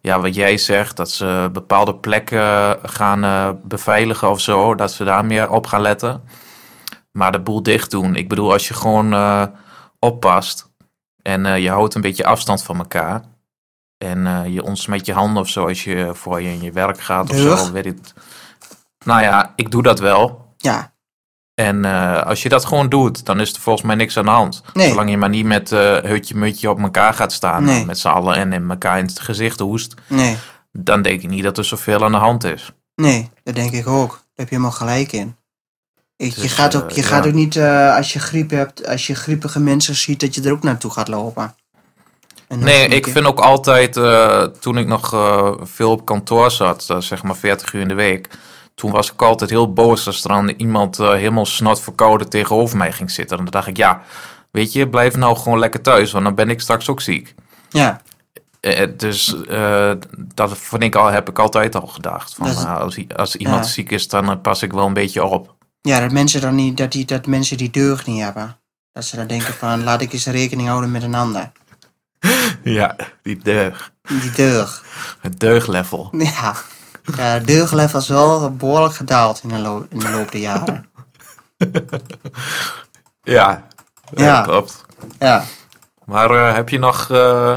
ja, wat jij zegt, dat ze bepaalde plekken gaan beveiligen of zo. Dat ze daar meer op gaan letten. Maar de boel dicht doen. Ik bedoel, als je gewoon oppast en je houdt een beetje afstand van elkaar. En eh, je ons met je handen of zo als je voor je in je werk gaat of zo. Weet ik. het. Nou ja, ik doe dat wel. ja. En eh, als je dat gewoon doet, dan is er volgens mij niks aan de hand. Nee. Zolang je maar niet met eh hutje-mutje op elkaar gaat staan, Nee. met z'n allen en in elkaar in het gezicht hoest, Nee, dan denk ik niet dat er zoveel aan de hand is. nee, dat denk ik ook. Daar heb je helemaal gelijk in. Ik, je Dus, gaat ook, je ja. gaat ook niet, als je griep hebt, als je griepige mensen ziet, dat je er ook naartoe gaat lopen. Nee, ik vind ook altijd, eh, toen ik nog eh, veel op kantoor zat, eh, zeg maar 40 uur in de week, toen was ik altijd heel boos als er dan iemand helemaal snot verkouden tegenover mij ging zitten. En dan dacht ik, ja, weet je, blijf nou gewoon lekker thuis, want dan ben ik straks ook ziek. Ja, dus dat vind ik al, heb ik altijd al gedacht. Van, is- als, als iemand Ja. ziek is, dan pas ik wel een beetje op. ja dat mensen dan niet, dat, die, dat mensen die deugd niet hebben. Dat ze dan denken van, laat ik eens rekening houden met een ander. Ja, die deug. Die deugd. Het deuglevel. Ja, ja het deugdlevel is wel behoorlijk gedaald in de, loop, in de loop der jaren. Ja, Ja. klopt. Ja, Maar eh, heb je nog, eh,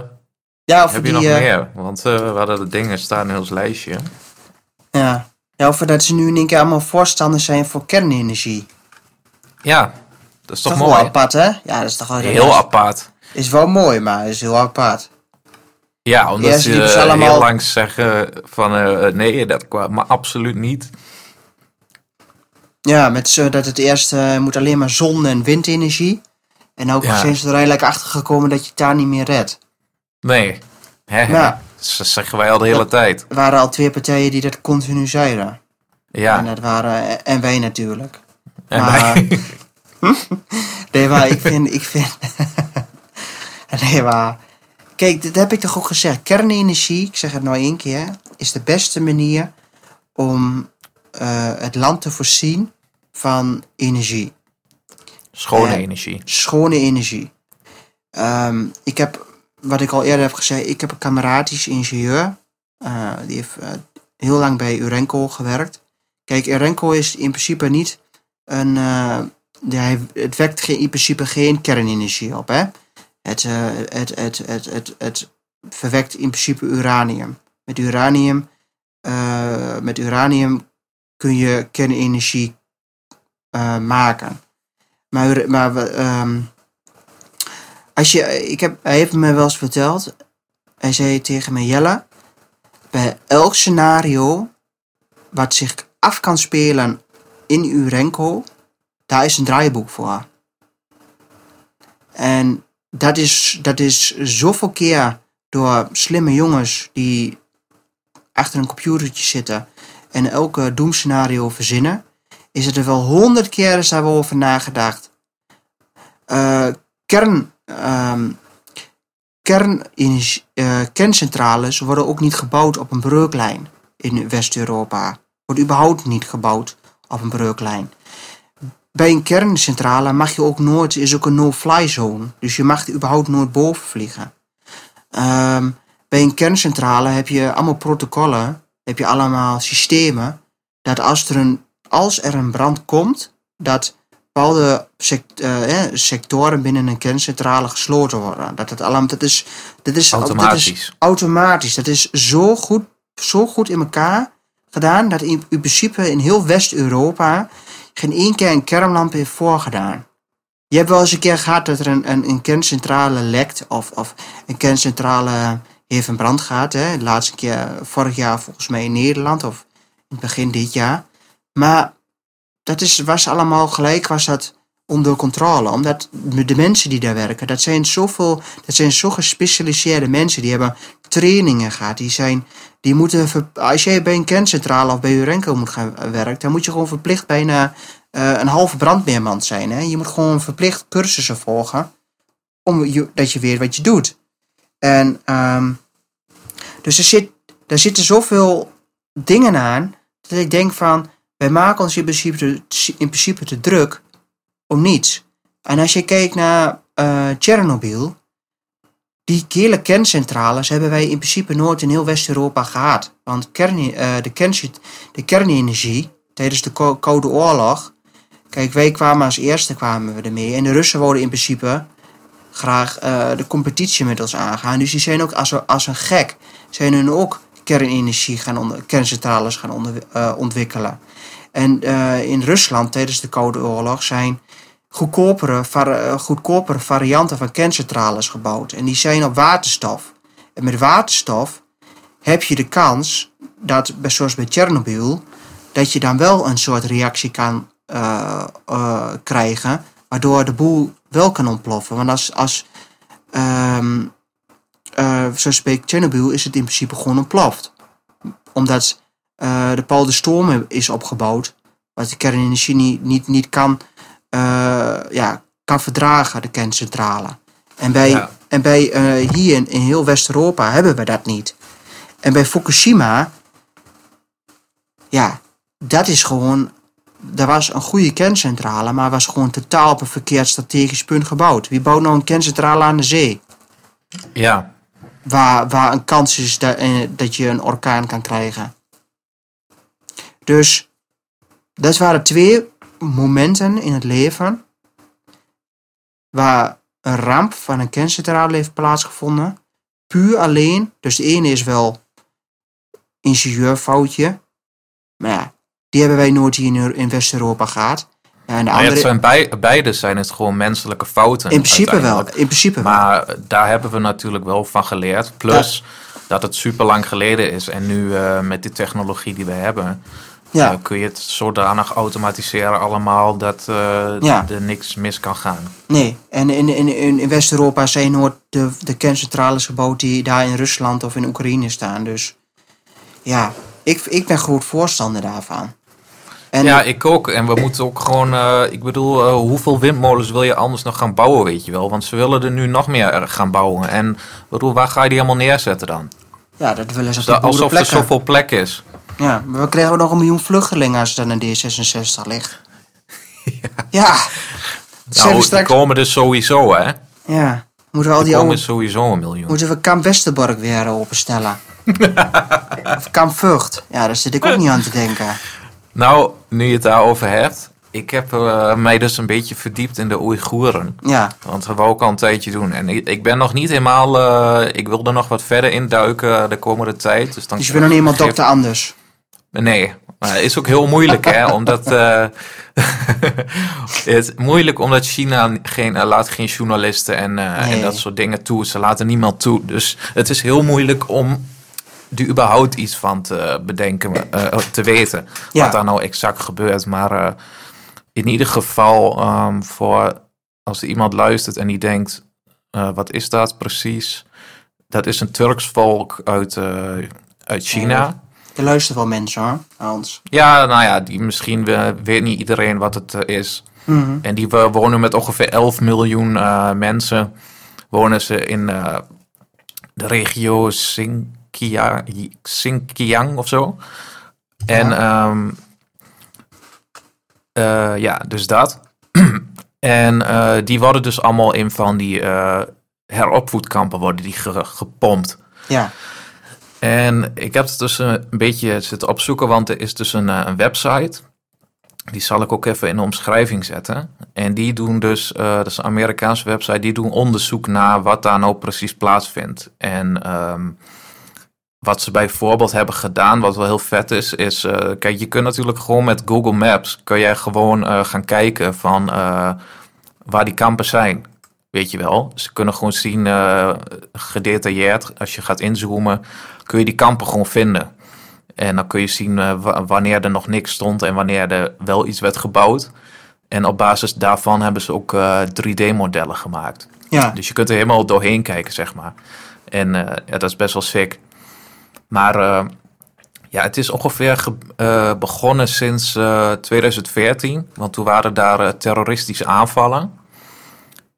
ja of heb je nog eh, meer? Want we hadden de dingen staan in ons lijstje. Ja. ja, of dat ze nu in één keer allemaal voorstanders zijn voor kernenergie. Ja, dat is toch, Toch wel mooi? apart, hè? Ja, dat is toch wel Heel apart. Is wel mooi, maar is heel apart. Ja, omdat Eerst ze eh, allemaal- heel lang zeggen van eh, nee, dat kwam maar absoluut niet. Ja, met zo dat het eerst eh, moet alleen maar zon- en windenergie. En ook Ja. zijn ze er eigenlijk achter gekomen dat je het daar niet meer redt. Nee. Hè. Dat zeggen wij al de hele Dat- tijd. Er waren al twee partijen die dat continu zeiden. En Ja. dat waren, en wij natuurlijk. En maar- wij- Nee, maar ik vind, ik vind... nee, maar... Kijk, dat heb ik toch ook gezegd. Kernenergie, ik zeg het nou één keer, is de beste manier om eh, het land te voorzien van energie. Schone energie. Schone energie. Ehm, ik heb, wat ik al eerder heb gezegd, ik heb een kameraad, die is ingenieur. Eh, die heeft eh, heel lang bij Urenco gewerkt. Kijk, Urenco is in principe niet een... hij- het wekt geen, in principe geen kernenergie op, hè. Het, eh, het, het, het, het, het verwekt in principe uranium. Met uranium, eh, met uranium kun je kernenergie eh, maken. Maar, maar ehm, als je, ik heb, hij heeft me wel eens verteld. Hij zei tegen me, Jelle, bij elk scenario wat zich af kan spelen in Urenco, daar is een draaiboek voor. En dat is, dat is zoveel keer door slimme jongens die achter een computertje zitten en elke doemscenario verzinnen, is het er wel honderd keer hebben we over nagedacht. Eh, kern, ehm, kernenergie- eh, kerncentrales worden ook niet gebouwd op een breuklijn in West-Europa. Wordt überhaupt niet gebouwd op een breuklijn. Bij een kerncentrale mag je ook nooit, is ook een no-fly zone. Dus je mag er überhaupt nooit boven vliegen. Ehm, bij een kerncentrale heb je allemaal protocollen, heb je allemaal systemen, dat als er een, als er een brand komt, dat bepaalde sect- eh, eh, sectoren binnen een kerncentrale gesloten worden. Dat, het allemaal, dat, is, dat, is, dat is Automatisch. automatisch. Dat is zo goed, zo goed in elkaar gedaan dat in, in principe in heel West-Europa geen één keer een kernlamp heeft voorgedaan. Je hebt wel eens een keer gehad dat er een, een, een kerncentrale lekt of, of een kerncentrale heeft in brand gaat. Hè. De laatste keer vorig jaar volgens mij in Nederland of in het begin dit jaar. Maar dat is, was allemaal gelijk, was dat onder controle. Omdat de mensen die daar werken, dat zijn zoveel, dat zijn zo gespecialiseerde mensen. Die hebben trainingen gehad. Die zijn, die moeten, als jij bij een kerncentrale of bij Urenco moet gaan werken, dan moet je gewoon verplicht bijna uh, een halve brandweerman zijn. Hè? Je moet gewoon verplicht cursussen volgen. Om je, dat je weet wat je doet. En um, dus er, zit, er zitten zoveel dingen aan. Dat ik denk van. Wij maken ons in principe, in principe te druk om niets. En als je kijkt naar uh, Tsjernobyl. Die hele kerncentrales hebben wij in principe nooit in heel West-Europa gehad. Want uh, de, kern, de kernenergie tijdens de Koude Oorlog Kijk, wij kwamen als eerste kwamen we ermee. En de Russen wilden in principe graag uh, de competitie met ons aangaan. Dus die zijn ook als, als een gek, zijn hun ook kernenergie gaan onder, kerncentrales gaan onder, ontwikkelen. En in Rusland tijdens de Koude Oorlog zijn goedkopere, var, goedkopere varianten van kerncentrales gebouwd. En die zijn op waterstof. En met waterstof heb je de kans dat, zoals bij Tsjernobyl, dat je dan wel een soort reactie kan uh, uh, krijgen, waardoor de boel wel kan ontploffen. Want als, als uh, zoals bij Chernobyl is het in principe gewoon ontploft. Omdat de bepaalde storm is opgebouwd, wat de kernenergie niet, niet kan, ja, kan verdragen, de kerncentrale. En bij, en bij hier in, in heel West-Europa hebben we dat niet. En bij Fukushima, ja, dat is gewoon er was een goede kerncentrale, maar was gewoon totaal op een verkeerd strategisch punt gebouwd. Wie bouwt nou een kerncentrale aan de zee? Ja. Waar, waar een kans is dat, eh, dat je een orkaan kan krijgen. Dus dat waren twee momenten in het leven waar een ramp van een kerncentrale heeft plaatsgevonden. Puur alleen, dus de ene is wel ingenieurfoutje. Maar ja, die hebben wij nooit hier in West-Europa gehad. En de andere... zijn bij, beide zijn het gewoon menselijke fouten. In principe wel. In principe maar daar hebben we natuurlijk wel van geleerd. Plus dat het super lang geleden is. En nu uh, met die technologie die we hebben, ja. Kun je het zodanig automatiseren allemaal dat ja. er niks mis kan gaan. Nee, en in, in, in West-Europa zijn nooit de, de kerncentrales gebouwd die daar in Rusland of in Oekraïne staan. Dus ja, ik, ik ben groot voorstander daarvan. En ja, ik ook. En we moeten ook gewoon, uh, ik bedoel, uh, hoeveel windmolens wil je anders nog gaan bouwen, weet je wel? Want ze willen er nu nog meer gaan bouwen. En bedoel, waar ga je die allemaal neerzetten dan? Ja, dat willen ze op de Alsof er zoveel plek is. Ja, maar we krijgen nog een miljoen vluchtelingen als er dan een D66 ligt. ja. ja. Nou, straks... die komen dus sowieso, hè? Ja. Moeten we al die komen oude... sowieso een miljoen. Moeten we Kamp Westerbork weer openstellen? of Kamp Vught? Ja, daar zit ik ook niet aan te denken. Nou, nu je het daarover hebt. Ik heb uh, mij dus een beetje verdiept in de Oeigoeren. Ja. Want dat wou ik al een tijdje doen. En ik, ik ben nog niet helemaal... Uh, ik wil er nog wat verder induiken de komende tijd. Dus, dan dus je bent nog niet helemaal dokter Anders? Nee, maar het is ook heel moeilijk, hè. Omdat... Uh, het is moeilijk omdat China geen, laat geen journalisten en, nee. en dat soort dingen toe. Ze laten niemand toe. Dus het is heel moeilijk om die überhaupt iets van te bedenken, uh, te weten wat daar nou exact gebeurt. Maar in ieder geval, um, voor als er iemand luistert en die denkt, wat is dat precies? Dat is een Turks volk uit, uit China. Er luisteren wel mensen hoor, Hans. Ja, nou ja, die, misschien weet niet iedereen wat het is. Mm -hmm. En die wonen met ongeveer 11 miljoen mensen. Wonen ze in de regio Xinjiang of zo. En ja, um, uh, ja dus dat. en die worden dus allemaal in van die heropvoedkampen worden die ge gepompt. Ja. En ik heb het dus een beetje zitten opzoeken, want er is dus een, een website. Die zal ik ook even in de omschrijving zetten. En die doen dus, uh, dat is een Amerikaanse website, die doen onderzoek naar wat daar nou precies plaatsvindt. En um, wat ze bijvoorbeeld hebben gedaan, wat wel heel vet is, is... eh, kijk, je kunt natuurlijk gewoon met Google Maps... kun jij gewoon eh, gaan kijken van eh, waar die kampen zijn. Weet je wel? Ze kunnen gewoon zien, eh, gedetailleerd, als je gaat inzoomen... kun je die kampen gewoon vinden. En dan kun je zien eh, wa- wanneer er nog niks stond... en wanneer er wel iets werd gebouwd. En op basis daarvan hebben ze ook eh, 3D-modellen gemaakt. Ja, Dus je kunt er helemaal doorheen kijken, zeg maar. En eh, ja, dat is best wel sick. Maar eh, ja, het is ongeveer ge- eh, begonnen sinds eh, 2014. Want toen waren daar eh, terroristische aanvallen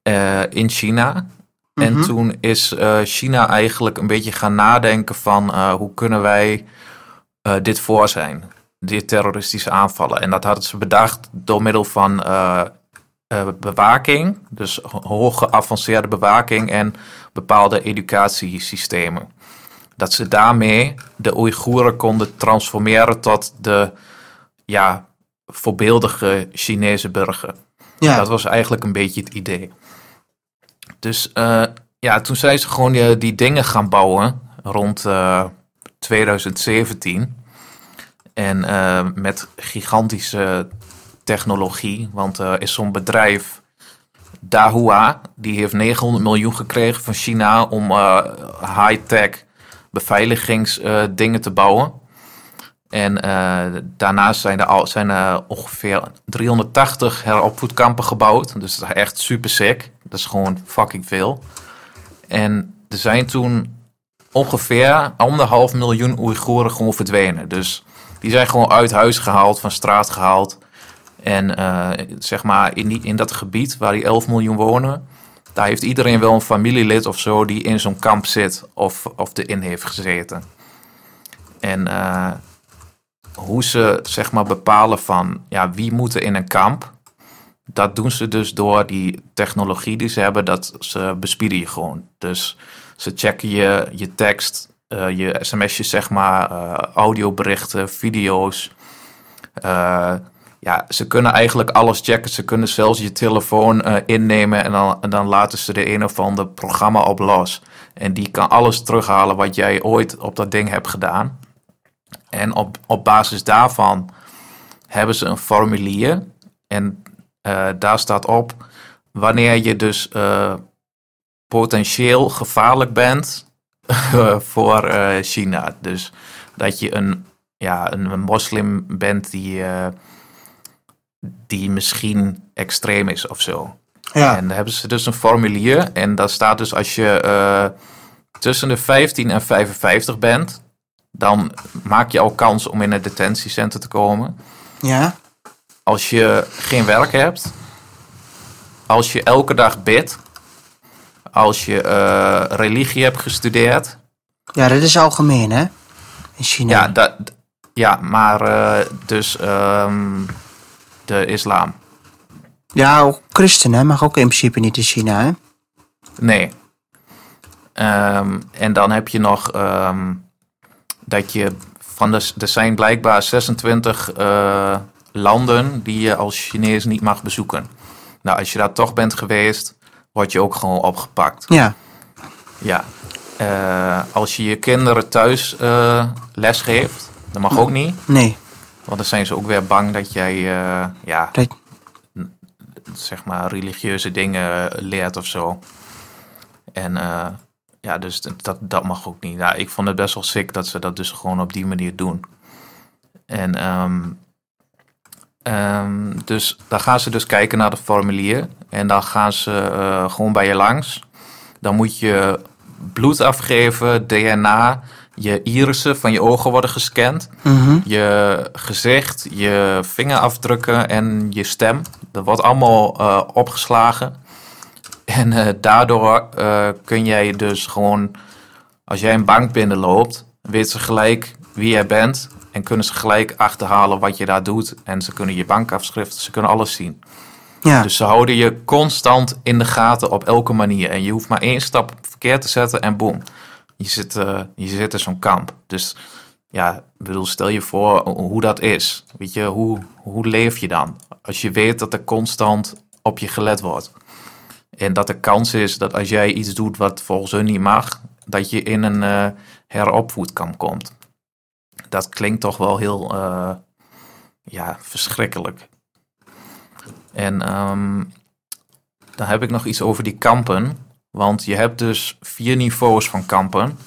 eh, in China. En Mhm. toen is eh, China eigenlijk een beetje gaan nadenken van eh, hoe kunnen wij eh, dit voor zijn. Dit terroristische aanvallen. En dat hadden ze bedacht door middel van bewaking. Dus ho- hoog geavanceerde bewaking en bepaalde educatiesystemen. Dat ze daarmee de Oeigoeren konden transformeren tot de ja, voorbeeldige Chinese burger. ja. Dat was eigenlijk een beetje het idee. Dus eh, ja, toen zijn ze gewoon die, dingen gaan bouwen rond eh, 2017. En eh, met gigantische technologie. Want er is zo'n bedrijf, Dahua, die heeft 900 miljoen gekregen van China om eh, high-tech beveiligingsdingen te bouwen. En eh, daarnaast zijn er, al, zijn er ongeveer 380 heropvoedkampen gebouwd. Dus dat is echt super sick. Dat is gewoon fucking veel. En er zijn toen ongeveer anderhalf miljoen Oeigoeren gewoon verdwenen. Dus die zijn gewoon uit huis gehaald, van straat gehaald. En eh, zeg maar in, die, in dat gebied waar die 11 miljoen wonen, daar heeft iedereen wel een familielid of zo die in zo'n kamp zit of, of erin heeft gezeten. En eh, hoe ze zeg maar bepalen van ja, wie moet er in een kamp, dat doen ze dus door die technologie die ze hebben, dat ze bespieden je gewoon. Dus ze checken je, je tekst, eh, je sms'jes zeg maar, eh, audioberichten, video's. Eh, ja, ze kunnen eigenlijk alles checken. Ze kunnen zelfs je telefoon innemen en dan, en dan laten ze er een of ander programma op los. En die kan alles terughalen wat jij ooit op dat ding hebt gedaan. En op, op basis daarvan hebben ze een formulier. En eh, daar staat op wanneer je dus eh, potentieel gevaarlijk bent eh, voor China. Dus dat je een, ja, een, moslim bent die, die misschien extreem is of zo. ja. En daar hebben ze dus een formulier. En daar staat dus als je tussen de 15 en 55 bent, dan maak je al kans om in een detentiecentrum te komen. ja. Als je geen werk hebt, als je elke dag bidt, als je eh, religie hebt gestudeerd. Ja, dat is algemeen, hè? In China. Ja, dat, ja maar eh, dus ehm, de islam. Ja, ook christenen mag ook in principe niet in China, hè? Nee. Ehm, en dan heb je nog ehm, dat je van de, er zijn blijkbaar 26 eh, landen die je als Chinees niet mag bezoeken. Nou, als je daar toch bent geweest, word je ook gewoon opgepakt. Ja. Ja. Eh, als je je kinderen thuis eh les geeft, dat mag ook niet. Nee. Want dan zijn ze ook weer bang dat jij, ja, Dat, zeg maar, religieuze dingen leert of zo. En eh, ja, dus dat, dat mag ook niet. Ja, ik vond het best wel sick dat ze dat dus gewoon op die manier doen. En ehm, ehm, dus dan gaan ze dus kijken naar de formulier. En dan gaan ze eh, gewoon bij je langs. Dan moet je bloed afgeven, DNA, je irissen van je ogen worden gescand mhm. je gezicht, je vingerafdrukken en je stem. Dat wordt allemaal eh, opgeslagen. En eh, daardoor eh, kun jij dus gewoon, als jij een bank binnenloopt, weten ze gelijk wie jij bent. En kunnen ze gelijk achterhalen wat je daar doet. En ze kunnen je bankafschrift, ze kunnen alles zien. Ja. Dus ze houden je constant in de gaten op elke manier. En je hoeft maar één stap verkeerd te zetten en boem. Je zit, eh, je zit in zo'n kamp. Dus ja, bedoel, stel je voor hoe dat is. Weet je, hoe, hoe leef je dan? Als je weet dat er constant op je gelet wordt. En dat de kans is dat als jij iets doet wat volgens hun niet mag, dat je in een uh, heropvoedkamp komt. Dat klinkt toch wel heel uh, ja, verschrikkelijk. En um, dan heb ik nog iets over die kampen. Want je hebt dus vier niveaus van kampen.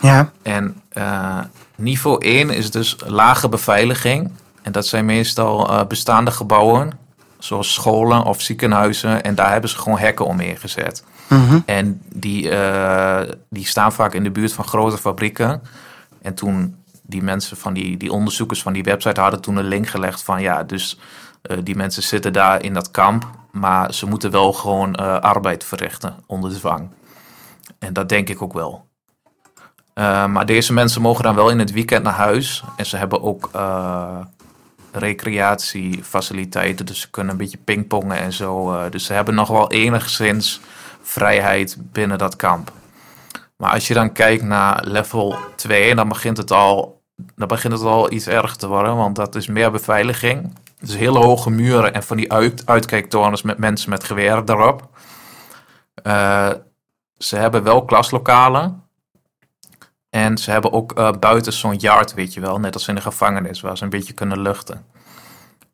Ja. En uh, niveau 1 is dus lage beveiliging. En dat zijn meestal bestaande gebouwen, zoals scholen of ziekenhuizen. En daar hebben ze gewoon hekken omheen gezet. Mm -hmm. En die, uh, die staan vaak in de buurt van grote fabrieken. En toen die mensen van die, die onderzoekers van die website hadden toen een link gelegd van ja, dus uh, die mensen zitten daar in dat kamp, maar ze moeten wel gewoon uh, arbeid verrichten onder dwang. En dat denk ik ook wel. Maar deze mensen mogen dan wel in het weekend naar huis. En ze hebben ook recreatiefaciliteiten. Dus ze kunnen een beetje pingpongen en zo. dus ze hebben nog wel enigszins vrijheid binnen dat kamp. Maar als je dan kijkt naar level 2, dan begint het al, dan begint het al iets erg te worden. Want dat is meer beveiliging. Dus hele hoge muren en van die uit, uitkijktorens met mensen met geweren erop. Uh, ze hebben wel klaslokalen. En ze hebben ook uh, buiten zo'n yard, weet je wel, net als in de gevangenis, waar ze een beetje kunnen luchten.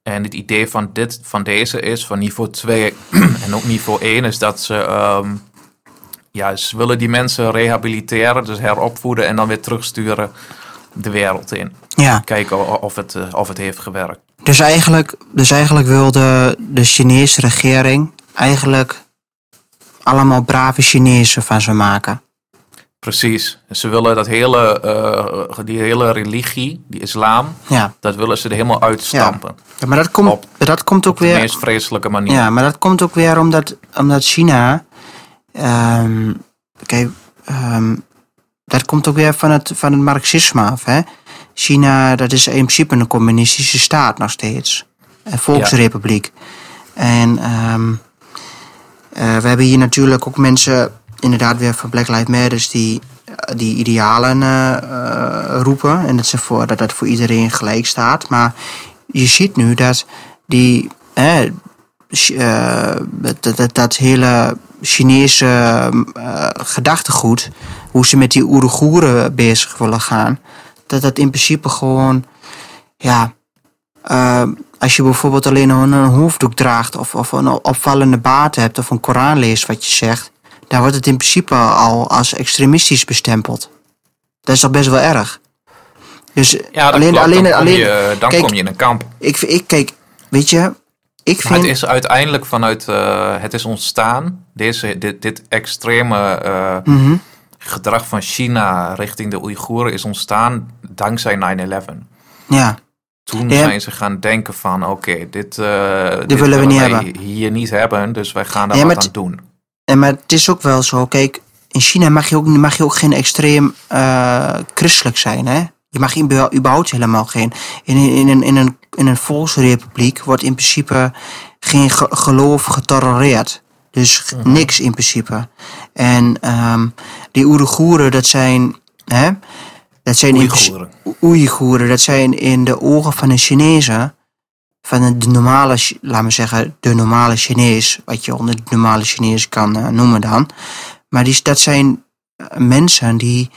En het idee van, dit, van deze is, van niveau 2 en ook niveau 1, is dat ze, um, ja, ze willen die mensen rehabiliteren, dus heropvoeden en dan weer terugsturen de wereld in. Ja. Kijken of het, uh, of het heeft gewerkt. Dus eigenlijk, dus eigenlijk wilde de Chinese regering eigenlijk allemaal brave Chinezen van ze maken. Precies. Ze willen dat hele, uh, die hele religie, die islam, ja. dat willen ze er helemaal uitstampen. Ja. ja maar dat komt, op, dat komt ook op de weer. meest vreselijke manier. Ja, maar dat komt ook weer omdat, omdat China. Um, Kijk, um, dat komt ook weer van het, van het marxisme af. Hè? China, dat is in principe een communistische staat nog steeds. Een volksrepubliek. Ja. En um, uh, we hebben hier natuurlijk ook mensen, inderdaad weer van Black Lives Matter, die, die idealen uh, uh, roepen. En dat, ze voor, dat dat voor iedereen gelijk staat. Maar je ziet nu dat die, uh, dat, dat, hele Chinese gedachtegoed, hoe ze met die Oeigoeren bezig willen gaan, dat dat in principe gewoon, ja, als je bijvoorbeeld alleen een, een hoofddoek draagt of, of een opvallende baard hebt of een Koran leest wat je zegt, dan wordt het in principe al als extremistisch bestempeld. Dat is toch best wel erg. Dus ja, alleen, klopt. alleen, dan, kom, alleen, je, dan kijk, kom je in een kamp. Ik, ik kijk, weet je, ik vind... Het is uiteindelijk vanuit, uh, het is ontstaan, deze, dit, dit extreme uh, mm -hmm. gedrag van China richting de Oeigoeren is ontstaan dankzij 9-11. Ja. Toen Ja. zijn ze gaan denken van, oké, dit, uh, dit, willen we niet hebben. hier niet hebben, dus wij gaan daar Ja, wat aan doen. En maar het is ook wel zo, kijk, in China mag je ook, mag je ook geen extreem uh, christelijk zijn, hè? Je mag überhaupt überhaupt helemaal geen. In, in, in, een, in, een, in een volksrepubliek wordt in principe geen ge- geloof getolereerd. Dus Mhm. niks in principe. En um, die Oeigoeren, dat zijn. Hè, dat zijn Oeigoeren. Oeigoeren, dat zijn in de ogen van een Chinezen, van de normale, laten we zeggen, de normale Chinees, wat je onder de normale Chinees kan uh, noemen dan. Maar die, dat zijn uh, mensen die,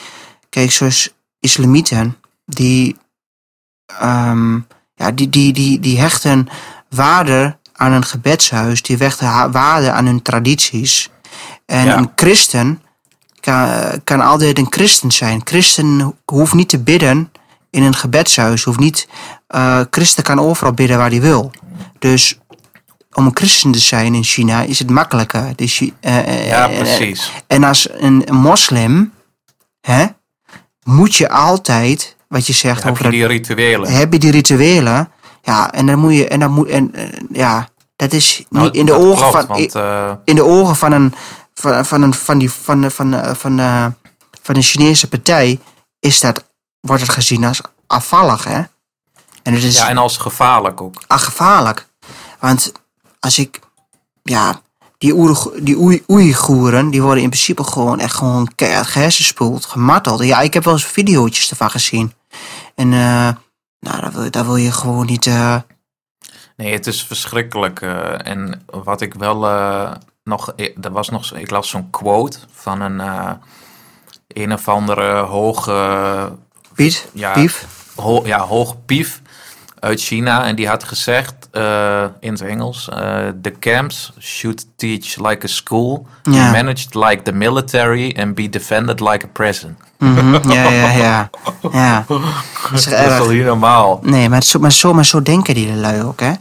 kijk, zoals islamieten, die, um, ja, die, die, die, die hechten waarde aan een gebedshuis, die hechten waarde aan hun tradities. En Ja. een christen kan, kan altijd een christen zijn. Christen hoeft niet te bidden in een gebedshuis. Hoeft niet, uh, christen kan overal bidden waar hij wil. Dus om een christen te zijn in China is het makkelijker. Dus, uh, Ja, precies. en als een, moslim, hè, moet je altijd, wat je zegt Heb over je dat die rituelen? heb je die rituelen. Ja, en dan moet je, en dan moet, en, ja, dat is Nou, niet in de ogen klopt, van, want, uh, in de ogen van een, van, van een, van die, van, van, van, van, uh, van een Chinese partij is dat, wordt het gezien als afvallig, hè? En het is ja, en als gevaarlijk ook. ah, gevaarlijk. Want als ik, ja, die, Oeigo- die Oei- Oeigoeren, die worden in principe gewoon echt gewoon keihard gehersenspoeld, gemarteld. Ja, ik heb wel eens videootjes ervan gezien. En, eh, nou, daar wil, daar wil je gewoon niet, eh, Nee, het is verschrikkelijk. eh, en wat ik wel nog, er was nog, ik las zo'n quote van een, een of andere hoge, Piet? Ja. Pief? ho, ja, hoge pief uit China. En die had gezegd eh, in het Engels: eh, The camps should teach like a school, be Ja. managed like the military, and be defended like a prison. Mhm, Ja, ja, ja. Ja. Dat is Dat is toch niet normaal? Nee, maar zo, maar, zo, maar zo denken die lui ook, hè?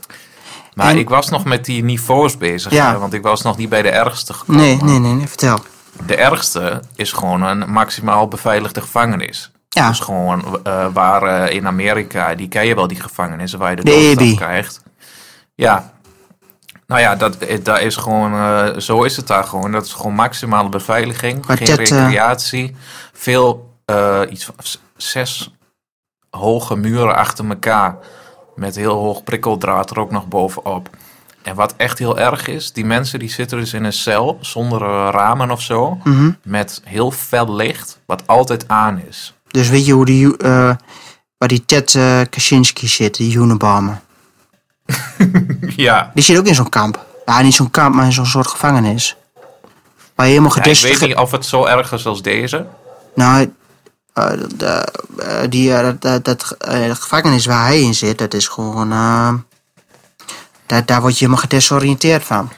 Maar En- ik was nog met die niveaus bezig, Ja. hè, want ik was nog niet bij de ergste gekomen. Nee, nee, nee, nee, vertel. De ergste is gewoon een maximaal beveiligde gevangenis. Ja. Dus gewoon eh, waar eh, in Amerika, die ken je wel, die gevangenissen waar je de, De doodstraf EB. krijgt. Ja. Nou ja, dat, eh, dat is gewoon, zo is het daar gewoon. Dat is gewoon maximale beveiliging, geen recreatie. Veel, iets van zes hoge muren achter elkaar. Met heel hoog prikkeldraad er ook nog bovenop. En wat echt heel erg is, die mensen die zitten dus in een cel zonder ramen of zo. Mhm. Met heel fel licht, wat altijd aan is. Dus weet je hoe die, eh, waar die Ted eh, Kaczynski zit, die Unabomber? Ja, Die zit ook in zo'n kamp. Ja, niet zo'n kamp, maar in zo'n soort gevangenis. Waar je helemaal Ja, ik weet niet of het zo erg is als deze. Nou, eh, de, die, dat, dat, gevangenis waar hij in zit, dat is gewoon... daar, daar word je helemaal gedesoriënteerd van.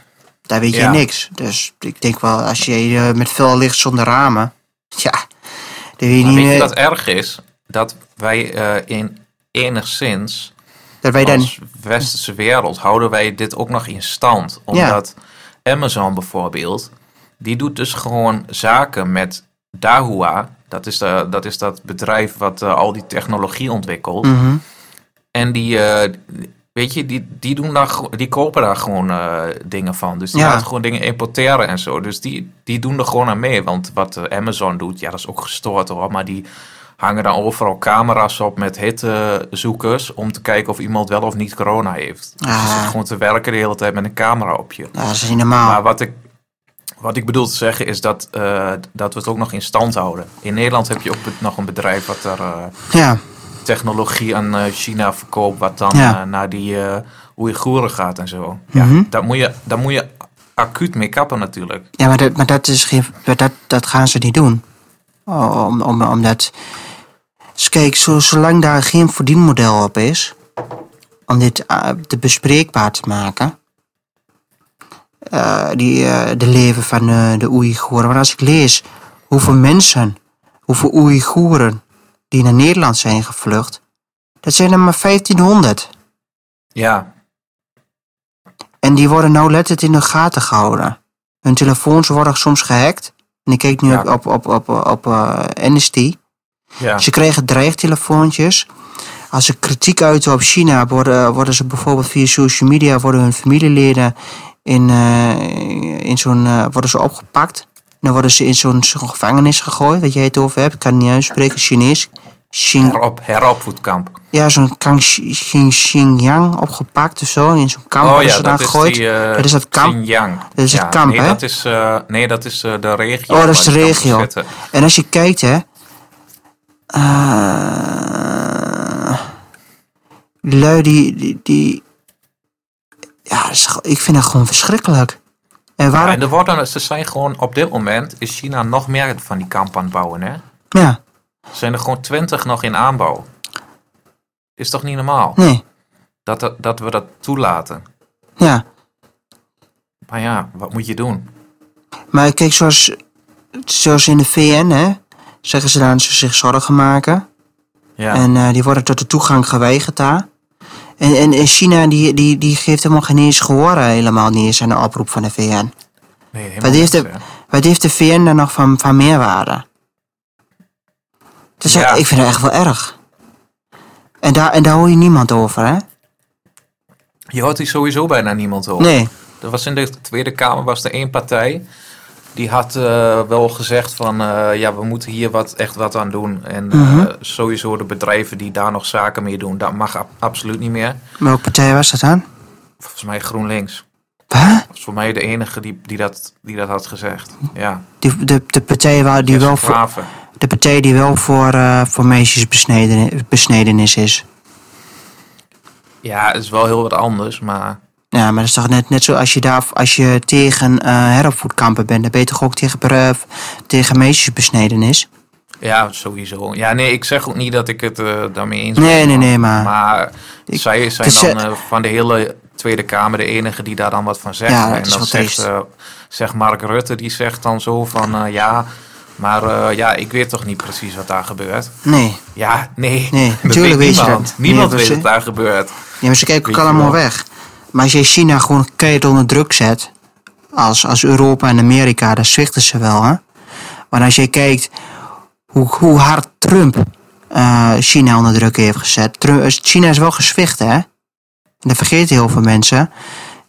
Daar weet je Ja. niks. Dus ik denk wel, als je met veel licht zonder ramen... Ja, dan weet je Maar niet weet je dat erg is? Dat wij eh, in enigszins, dat wij dan... als westerse wereld, houden wij dit ook nog in stand. Omdat Amazon bijvoorbeeld, die doet dus gewoon zaken met Dahua. Dat is, de, dat, is dat bedrijf wat eh, al die technologie ontwikkelt. Mhm. En die, eh, weet je, die, die, doen daar, die kopen daar gewoon eh, dingen van. Dus die Ja. laten gewoon dingen importeren en zo. Dus die, die doen er gewoon aan mee. Want wat eh, Amazon doet, ja, dat is ook gestoord hoor. Maar die hangen dan overal camera's op met hittezoekers. Om te kijken of iemand wel of niet corona heeft. Dus je Ah. zit gewoon te werken de hele tijd met een camera op je. Ja, dat is niet normaal. Maar wat ik, wat ik bedoel te zeggen is dat, eh, dat we het ook nog in stand houden. In Nederland heb je ook nog een bedrijf wat er... ja, technologie aan eh, China verkoopt, wat dan Ja. eh, naar die eh Oeigoeren gaat en zo. Ja, Mhm. daar, moet je, daar moet je acuut mee kappen natuurlijk. ja maar, dat, maar dat, is geen, maar dat, dat gaan ze niet doen. Om, om, omdat... Dus kijk, zo, zolang daar geen verdienmodel op is... om dit te bespreekbaar te maken... eh, die, de leven van eh, de Oeigoeren. Want als ik lees hoeveel mensen, hoeveel Oeigoeren... die naar Nederland zijn gevlucht... dat zijn er maar 1500. Ja, En die worden nou letterlijk in de gaten gehouden. Hun telefoons worden soms gehackt. En ik kijk nu Ja. op, op, op, op, op eh, Amnesty. ja. Ze kregen dreigtelefoontjes. Als ze kritiek uiten op China, worden, worden ze bijvoorbeeld via social media, worden hun familieleden in, eh, in zo'n, eh, worden ze opgepakt. Dan worden ze in zo'n zo'n gevangenis gegooid, wat jij het over hebt. Ik kan het niet uitspreken, Chinees. Xing, Herop, heropvoedkamp. ja, zo'n Xinjiang opgepakt of zo. In zo'n kamp Oh ja, ze dat is gegooid. die eh, dat is dat kamp. Xinjiang. Dat is het ja, kamp, nee, hè? Dat is, eh, nee, dat is eh, de regio. Oh, dat is de regio. En als je kijkt, hè. eh lui die, die, die- Ja, is ik vind dat gewoon verschrikkelijk. En Ja, waarom... en er worden, ze zijn gewoon op dit moment, is China nog meer van die kamp aan het bouwen. Hè? Ja, zijn er gewoon twintig nog in aanbouw. Is toch niet normaal nee. dat, dat, we dat toelaten? Ja. Maar ja, wat moet je doen? Maar kijk, zoals, zoals in de VN, hè. Zeggen ze dan dat ze zich zorgen maken. Ja. En eh, die worden tot de toegang geweigerd daar. En, en, en China, die, die, die geeft helemaal geen eens gehoor eh, helemaal niet eens aan de oproep van de VN. nee, helemaal Wat heeft, de, wat heeft de VN dan nog van, van meerwaarde? Dus Ja. ik vind het echt wel erg. En daar, en daar hoor je niemand over, hè? Je hoort hier sowieso bijna niemand over. Nee. Er was in de Tweede Kamer was er één partij. Die had eh, wel gezegd van eh, ja, we moeten hier wat, echt wat aan doen. En eh, Mhm. sowieso de bedrijven die daar nog zaken mee doen, dat mag ab- absoluut niet meer. Welke partij was dat dan? Volgens mij GroenLinks. Wat? Dat was voor mij de enige die, die, dat, die dat had gezegd. Ja, Die, de, de partij waar die wel voor. De partij die wel voor, eh voor meisjes besneden, besnedenis is. Ja, het is wel heel wat anders, maar Ja, maar dat is toch net, net zo als je, daar, als je tegen heropvoedkampen bent, dan ben je toch ook tegen, eh, tegen meisjesbesnedenis? Ja, sowieso. Ja, nee, ik zeg ook niet dat ik het eh, daarmee eens Nee, ben. nee, nee, maar- Maar Ik- zij zijn dan van de hele Tweede Kamer de enige die daar dan wat van zegt. Ja, dat en dan zegt, eh, zegt Mark Rutte, die zegt dan zo van ja, maar eh, ja, ik weet toch niet precies wat daar gebeurt. Nee. Ja, nee, Nee, natuurlijk weet je dat. Niemand Nee, weet wat daar gebeurt. Ja, maar ze kijken ook allemaal wel. weg. Maar als je China gewoon keihard onder druk zet, als, als Europa en Amerika, dan zwichten ze wel. Hè? Maar als je kijkt hoe, hoe hard Trump eh, China onder druk heeft gezet. Trump, China is wel gezwicht, hè? En dat vergeten heel veel mensen.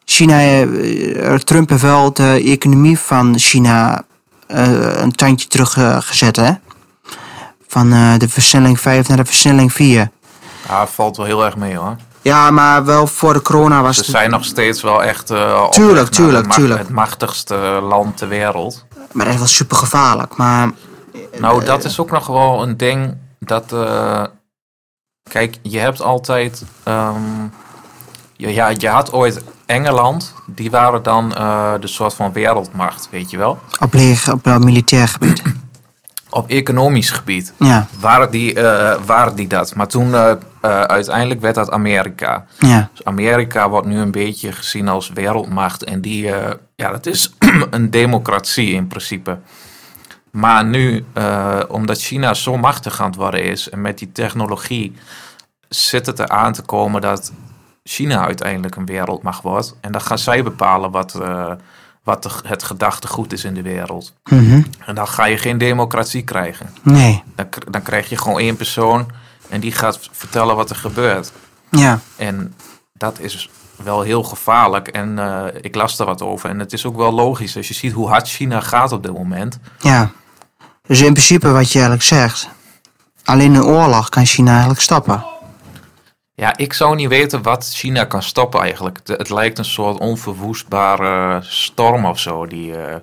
China, eh, Trump heeft wel de economie van China eh, een tandje teruggezet, gezet, hè? Van eh, de versnelling 5 naar de versnelling 4. Ja, valt wel heel erg mee hoor. Ja, maar wel voor de corona was Ze het... zijn nog steeds wel echt eh, op Tuurlijk, tuurlijk, het tuurlijk. het machtigste land ter wereld. Maar dat wel super gevaarlijk. Maar Nou, dat is ook nog wel een ding dat. eh, kijk, je hebt altijd. ehm, ja, je had ooit Engeland, die waren dan eh, de soort van wereldmacht, weet je wel. op, leger, op eh, militair gebied. Op economisch gebied Ja, waren die, eh, waren die dat. Maar toen uiteindelijk werd dat Amerika. ja, Dus Amerika wordt nu een beetje gezien als wereldmacht. En die, ja, dat is een democratie in principe. Maar nu, omdat China zo machtig aan het worden is en met die technologie, zit het eraan te komen dat China uiteindelijk een wereldmacht wordt. En dan gaan zij bepalen wat, eh, wat de- het gedachtegoed is in de wereld. mhm. En dan ga je geen democratie krijgen. nee, Dan, dan krijg je gewoon één persoon en die gaat vertellen wat er gebeurt. ja, En dat is wel heel gevaarlijk. En eh, ik las er wat over. En het is ook wel logisch als je ziet hoe hard China gaat op dit moment. ja. Dus in principe wat je eigenlijk zegt. Alleen een oorlog kan China eigenlijk stoppen. Ja, ik zou niet weten wat China kan stoppen eigenlijk. Het, het lijkt een soort onverwoestbare storm of zo die eh,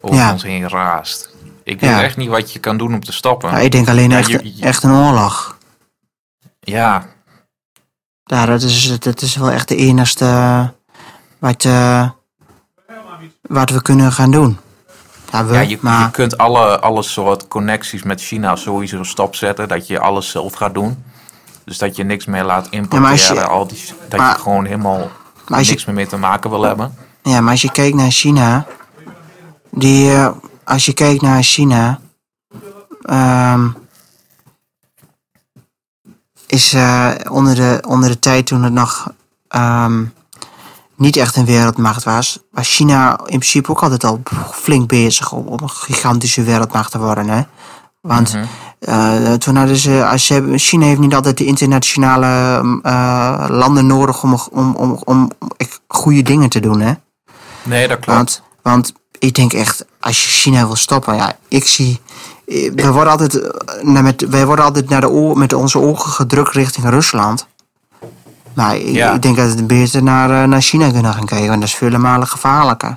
over Ja. ons heen raast. Ik Ja. weet echt niet wat je kan doen om te stoppen. Ja, ik denk alleen echt, je- je- echt een oorlog. Ja, Ja, dat is, dat is wel echt de enige wat, eh, wat we kunnen gaan doen. Ja, we, ja je, maar, je kunt alle, alle soort connecties met China sowieso stopzetten. Dat je alles zelf gaat doen. Dus dat je niks meer laat importeren. je- al die, dat maar- je gewoon helemaal maar als je- niks meer mee te maken wil hebben. Ja, maar als je kijkt naar China, die, eh, als je kijkt naar China, ehm, is eh, onder, de, onder de tijd toen het nog ehm, niet echt een wereldmacht was, was China in principe ook altijd al flink bezig om, om een gigantische wereldmacht te worden. Hè? Want Mhm. Eh, toen hadden ze, als ze, China heeft niet altijd de internationale eh, landen nodig om, om, om, om goede dingen te doen. Hè? Nee, dat klopt. Want, want ik denk echt, als je China wil stoppen, ja, ik zie. eh, Wij worden altijd, naar met, wij worden altijd naar de oor, met onze ogen gedrukt richting Rusland. Maar ik, Ja. ik denk dat we beter naar, naar China kunnen gaan kijken, want dat is vele malen gevaarlijker.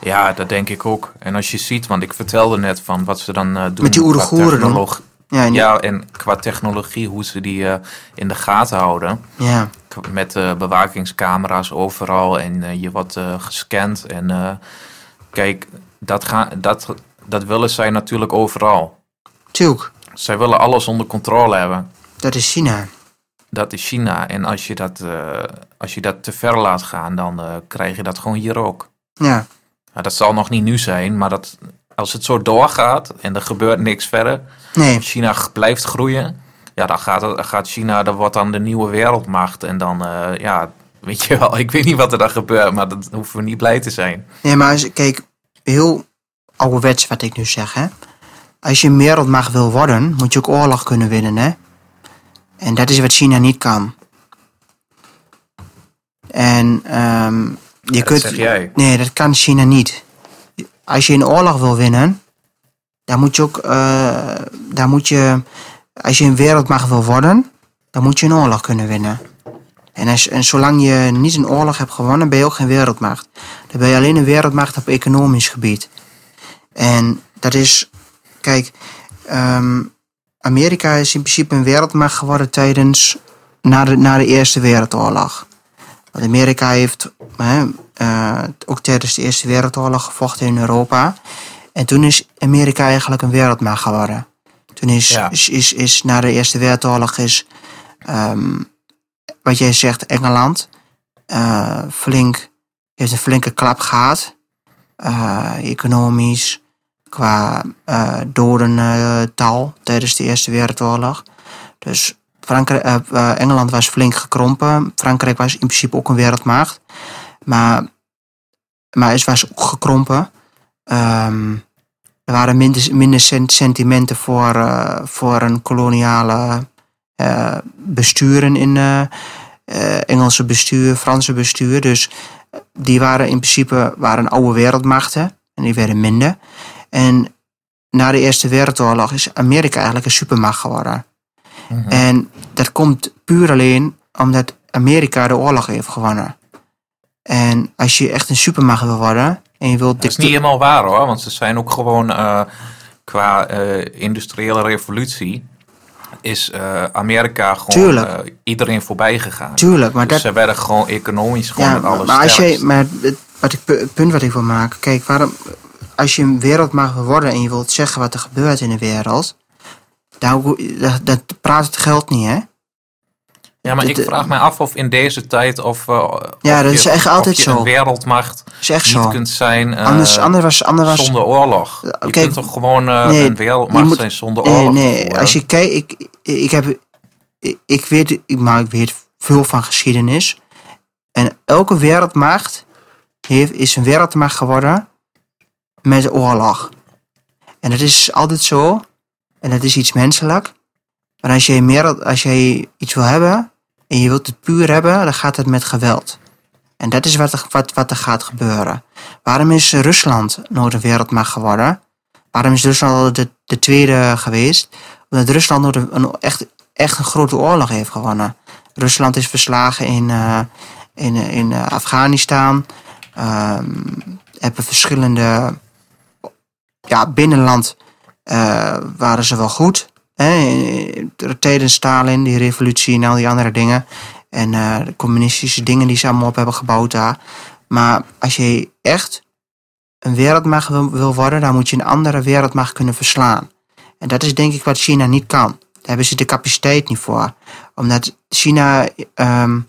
Ja, dat denk ik ook. En als je ziet, want ik vertelde net van wat ze dan eh, doen. Met die Oeigoeren dan? Ja, en- Ja, en qua technologie, hoe ze die eh, in de gaten houden. ja, Met eh, bewakingscamera's overal en je wordt gescand. En kijk, dat, gaan, dat, dat willen zij natuurlijk overal. tuurlijk, Zij willen alles onder controle hebben. dat is China. Dat is China. En als je dat, als je dat te ver laat gaan, dan krijg je dat gewoon hier ook. Ja, Nou, dat zal nog niet nu zijn, maar dat, als het zo doorgaat en er gebeurt niks verder, nee, China blijft groeien, ja, dan gaat, gaat China, dat wordt dan de nieuwe wereldmacht. En dan, eh, ja, weet je wel, ik weet niet wat er dan gebeurt, maar dat hoeven we niet blij te zijn. nee, maar als, kijk, heel ouderwets wat ik nu zeg, hè. Als je een wereldmacht wil worden, moet je ook oorlog kunnen winnen, hè. En dat is wat China niet kan. En ehm, je dat kunt. zeg jij. Nee, dat kan China niet. Als je een oorlog wil winnen, dan moet je ook. eh, dan moet je. Als je een wereldmacht wil worden, dan moet je een oorlog kunnen winnen. En, als, en zolang je niet een oorlog hebt gewonnen, ben je ook geen wereldmacht. Dan ben je alleen een wereldmacht op economisch gebied. En dat is. Kijk, ehm, Amerika is in principe een wereldmacht geworden tijdens. na de, na de Eerste Wereldoorlog. Want Amerika heeft hè, eh, ook tijdens de Eerste Wereldoorlog gevochten in Europa. En toen is Amerika eigenlijk een wereldmacht geworden. Toen is, Ja. is, is, is na de Eerste Wereldoorlog is, ehm, wat jij zegt, Engeland eh, flink, heeft een flinke klap gehad. Eh, economisch, qua dodental tijdens de Eerste Wereldoorlog. Dus Frankrijk, eh, eh, Engeland was flink gekrompen. Frankrijk was in principe ook een wereldmacht. Maar, maar het was ook gekrompen. Ehm, er waren minder, minder sen- sentimenten voor, eh, voor een koloniale besturen in Engelse bestuur, Franse bestuur. Dus die waren in principe waren oude wereldmachten en die werden minder. En na de Eerste Wereldoorlog is Amerika eigenlijk een supermacht geworden. Mhm. En dat komt puur alleen omdat Amerika de oorlog heeft gewonnen. En als je echt een supermacht wil worden en je wilt Dat is niet helemaal waar hoor, want ze zijn ook gewoon eh, qua eh, industriële revolutie is eh, Amerika gewoon iedereen voorbij gegaan. Tuurlijk, maar dus dat, ze werden gewoon economisch gewoon ja, maar, alles maar als je, maar het, wat ik, het punt wat ik wil maken, kijk, waarom, als je een wereldmacht wil worden en je wilt zeggen wat er gebeurt in de wereld, dan, dat, dat praat het geld niet, hè? Ja, maar ik vraag mij af of in deze tijd of, eh, Ja, of dat is je- echt of altijd je zo. een wereldmacht is echt niet zo. kunt zijn eh, Anders, anders was, anders was zonder oorlog. Je kijk, kunt toch gewoon eh, nee, een wereldmacht moet- zijn zonder Nee, oorlog nee. voeren? Als je kijkt, ik, ik heb, ik, ik weet, ik, maar ik weet veel van geschiedenis. En elke wereldmacht heeft, is een wereldmacht geworden met oorlog. En dat is altijd zo. En dat is iets menselijk. Maar als je, meer, als je iets wil hebben en je wilt het puur hebben, dan gaat het met geweld. En dat is wat er, wat, wat er gaat gebeuren. Waarom is Rusland nooit een wereldmacht geworden? Waarom is Rusland altijd de, de tweede geweest? Omdat Rusland een, een echt, echt een grote oorlog heeft gewonnen. Rusland is verslagen in, eh, in, in eh, Afghanistan. Ehm hebben verschillende... Ja, binnenland eh, waren ze wel goed. Hè? Tijdens Stalin, die revolutie en al die andere dingen. En eh, de communistische dingen die ze allemaal op hebben gebouwd daar. Maar als je echt een wereldmacht wil, wil worden, dan moet je een andere wereldmacht kunnen verslaan. En dat is denk ik wat China niet kan. Daar hebben ze de capaciteit niet voor. Omdat China ehm,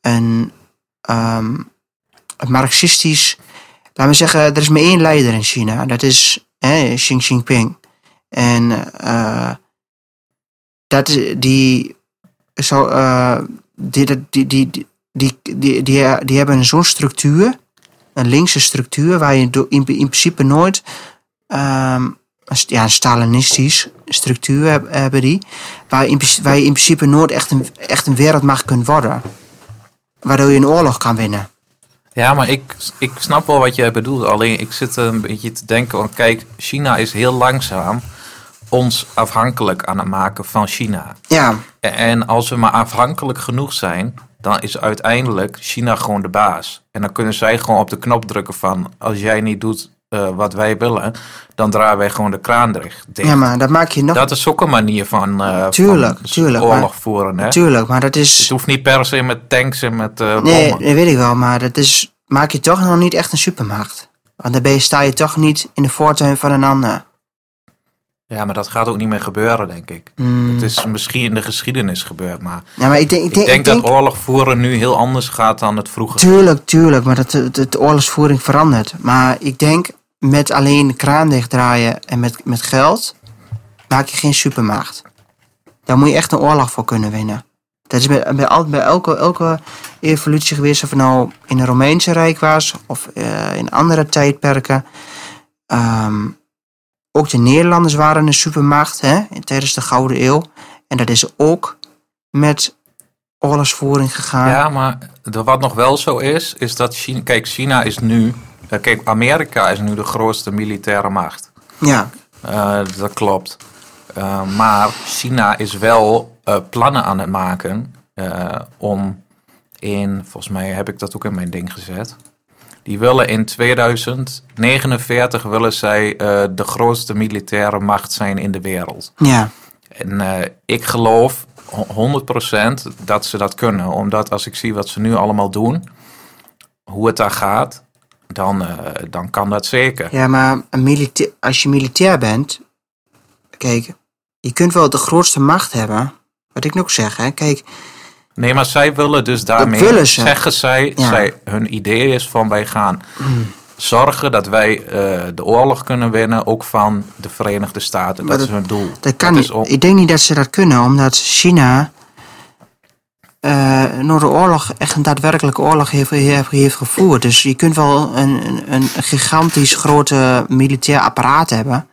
een, ehm, een marxistisch... Laten we zeggen, er is maar één leider in China. Dat is Xi Jinping. En eh, dat is die, zo, eh, die, die, die, die, die, die, die hebben zo'n structuur, een linkse structuur, waar je in, principe nooit ehm, ja, een Stalinistisch structuur hebben die, waar, in, waar je in principe nooit echt een, echt een wereldmacht kunt worden. Waardoor je een oorlog kan winnen. Ja, maar ik, ik snap wel wat je bedoelt. Alleen ik zit een beetje te denken, want kijk, China is heel langzaam ons afhankelijk aan het maken van China. Ja, En als we maar afhankelijk genoeg zijn, dan is uiteindelijk China gewoon de baas. En dan kunnen zij gewoon op de knop drukken van, als jij niet doet eh, wat wij willen, dan draaien wij gewoon de kraan dicht. ja, maar dat maak je nog... Dat is ook een manier van, eh, Tuurlijk, van tuurlijk, oorlog maar- voeren. Hè? Tuurlijk, maar dat Het is... hoeft niet per se met tanks en met eh Nee, dat weet ik wel, maar dat is... Maak je toch nog niet echt een supermacht. Want je, sta je toch niet in de voortuin van een ander. Ja, maar dat gaat ook niet meer gebeuren, denk ik. Het is misschien in de geschiedenis gebeurd, maar Ja, maar ik denk... Ik ik denk, denk, ik denk dat oorlog voeren nu heel anders gaat dan het vroeger. Tuurlijk, tuurlijk, maar dat, dat, dat de oorlogsvoering verandert. Maar ik denk, met alleen de kraan dichtdraaien en met, met geld, maak je geen supermacht. Daar moet je echt een oorlog voor kunnen winnen. Dat is bij, bij, al- bij elke, elke evolutie geweest, of het nou in het Romeinse Rijk was, of eh, in andere tijdperken. Ehm, ook de Nederlanders waren een supermacht hè, tijdens de Gouden Eeuw. En dat is ook met oorlogsvoering gegaan. Ja, maar wat nog wel zo is, is dat China... Kijk, China is nu... eh, Kijk, Amerika is nu de grootste militaire macht. ja. Eh, dat klopt. Eh, maar China is wel plannen aan het maken om in, volgens mij heb ik dat ook in mijn ding gezet. Die willen in 2049 willen zij eh, de grootste militaire macht zijn in de wereld. ja. En eh, ik geloof ho- 100% dat ze dat kunnen. Omdat als ik zie wat ze nu allemaal doen, hoe het daar gaat, dan, eh, dan kan dat zeker. Ja, maar een als je militair bent. Kijk, je kunt wel de grootste macht hebben. Wat ik ook zeg, hè. Kijk, Nee, maar zij willen dus daarmee willen ze. zeggen zij, Ja. zij, hun idee is van wij gaan zorgen dat wij eh, de oorlog kunnen winnen, ook van de Verenigde Staten. Dat is hun doel. dat kan is Ik denk niet dat ze dat kunnen, omdat China de oorlog echt een daadwerkelijke oorlog heeft, heeft, heeft gevoerd. Dus je kunt wel een, een, een gigantisch grote militair apparaat hebben.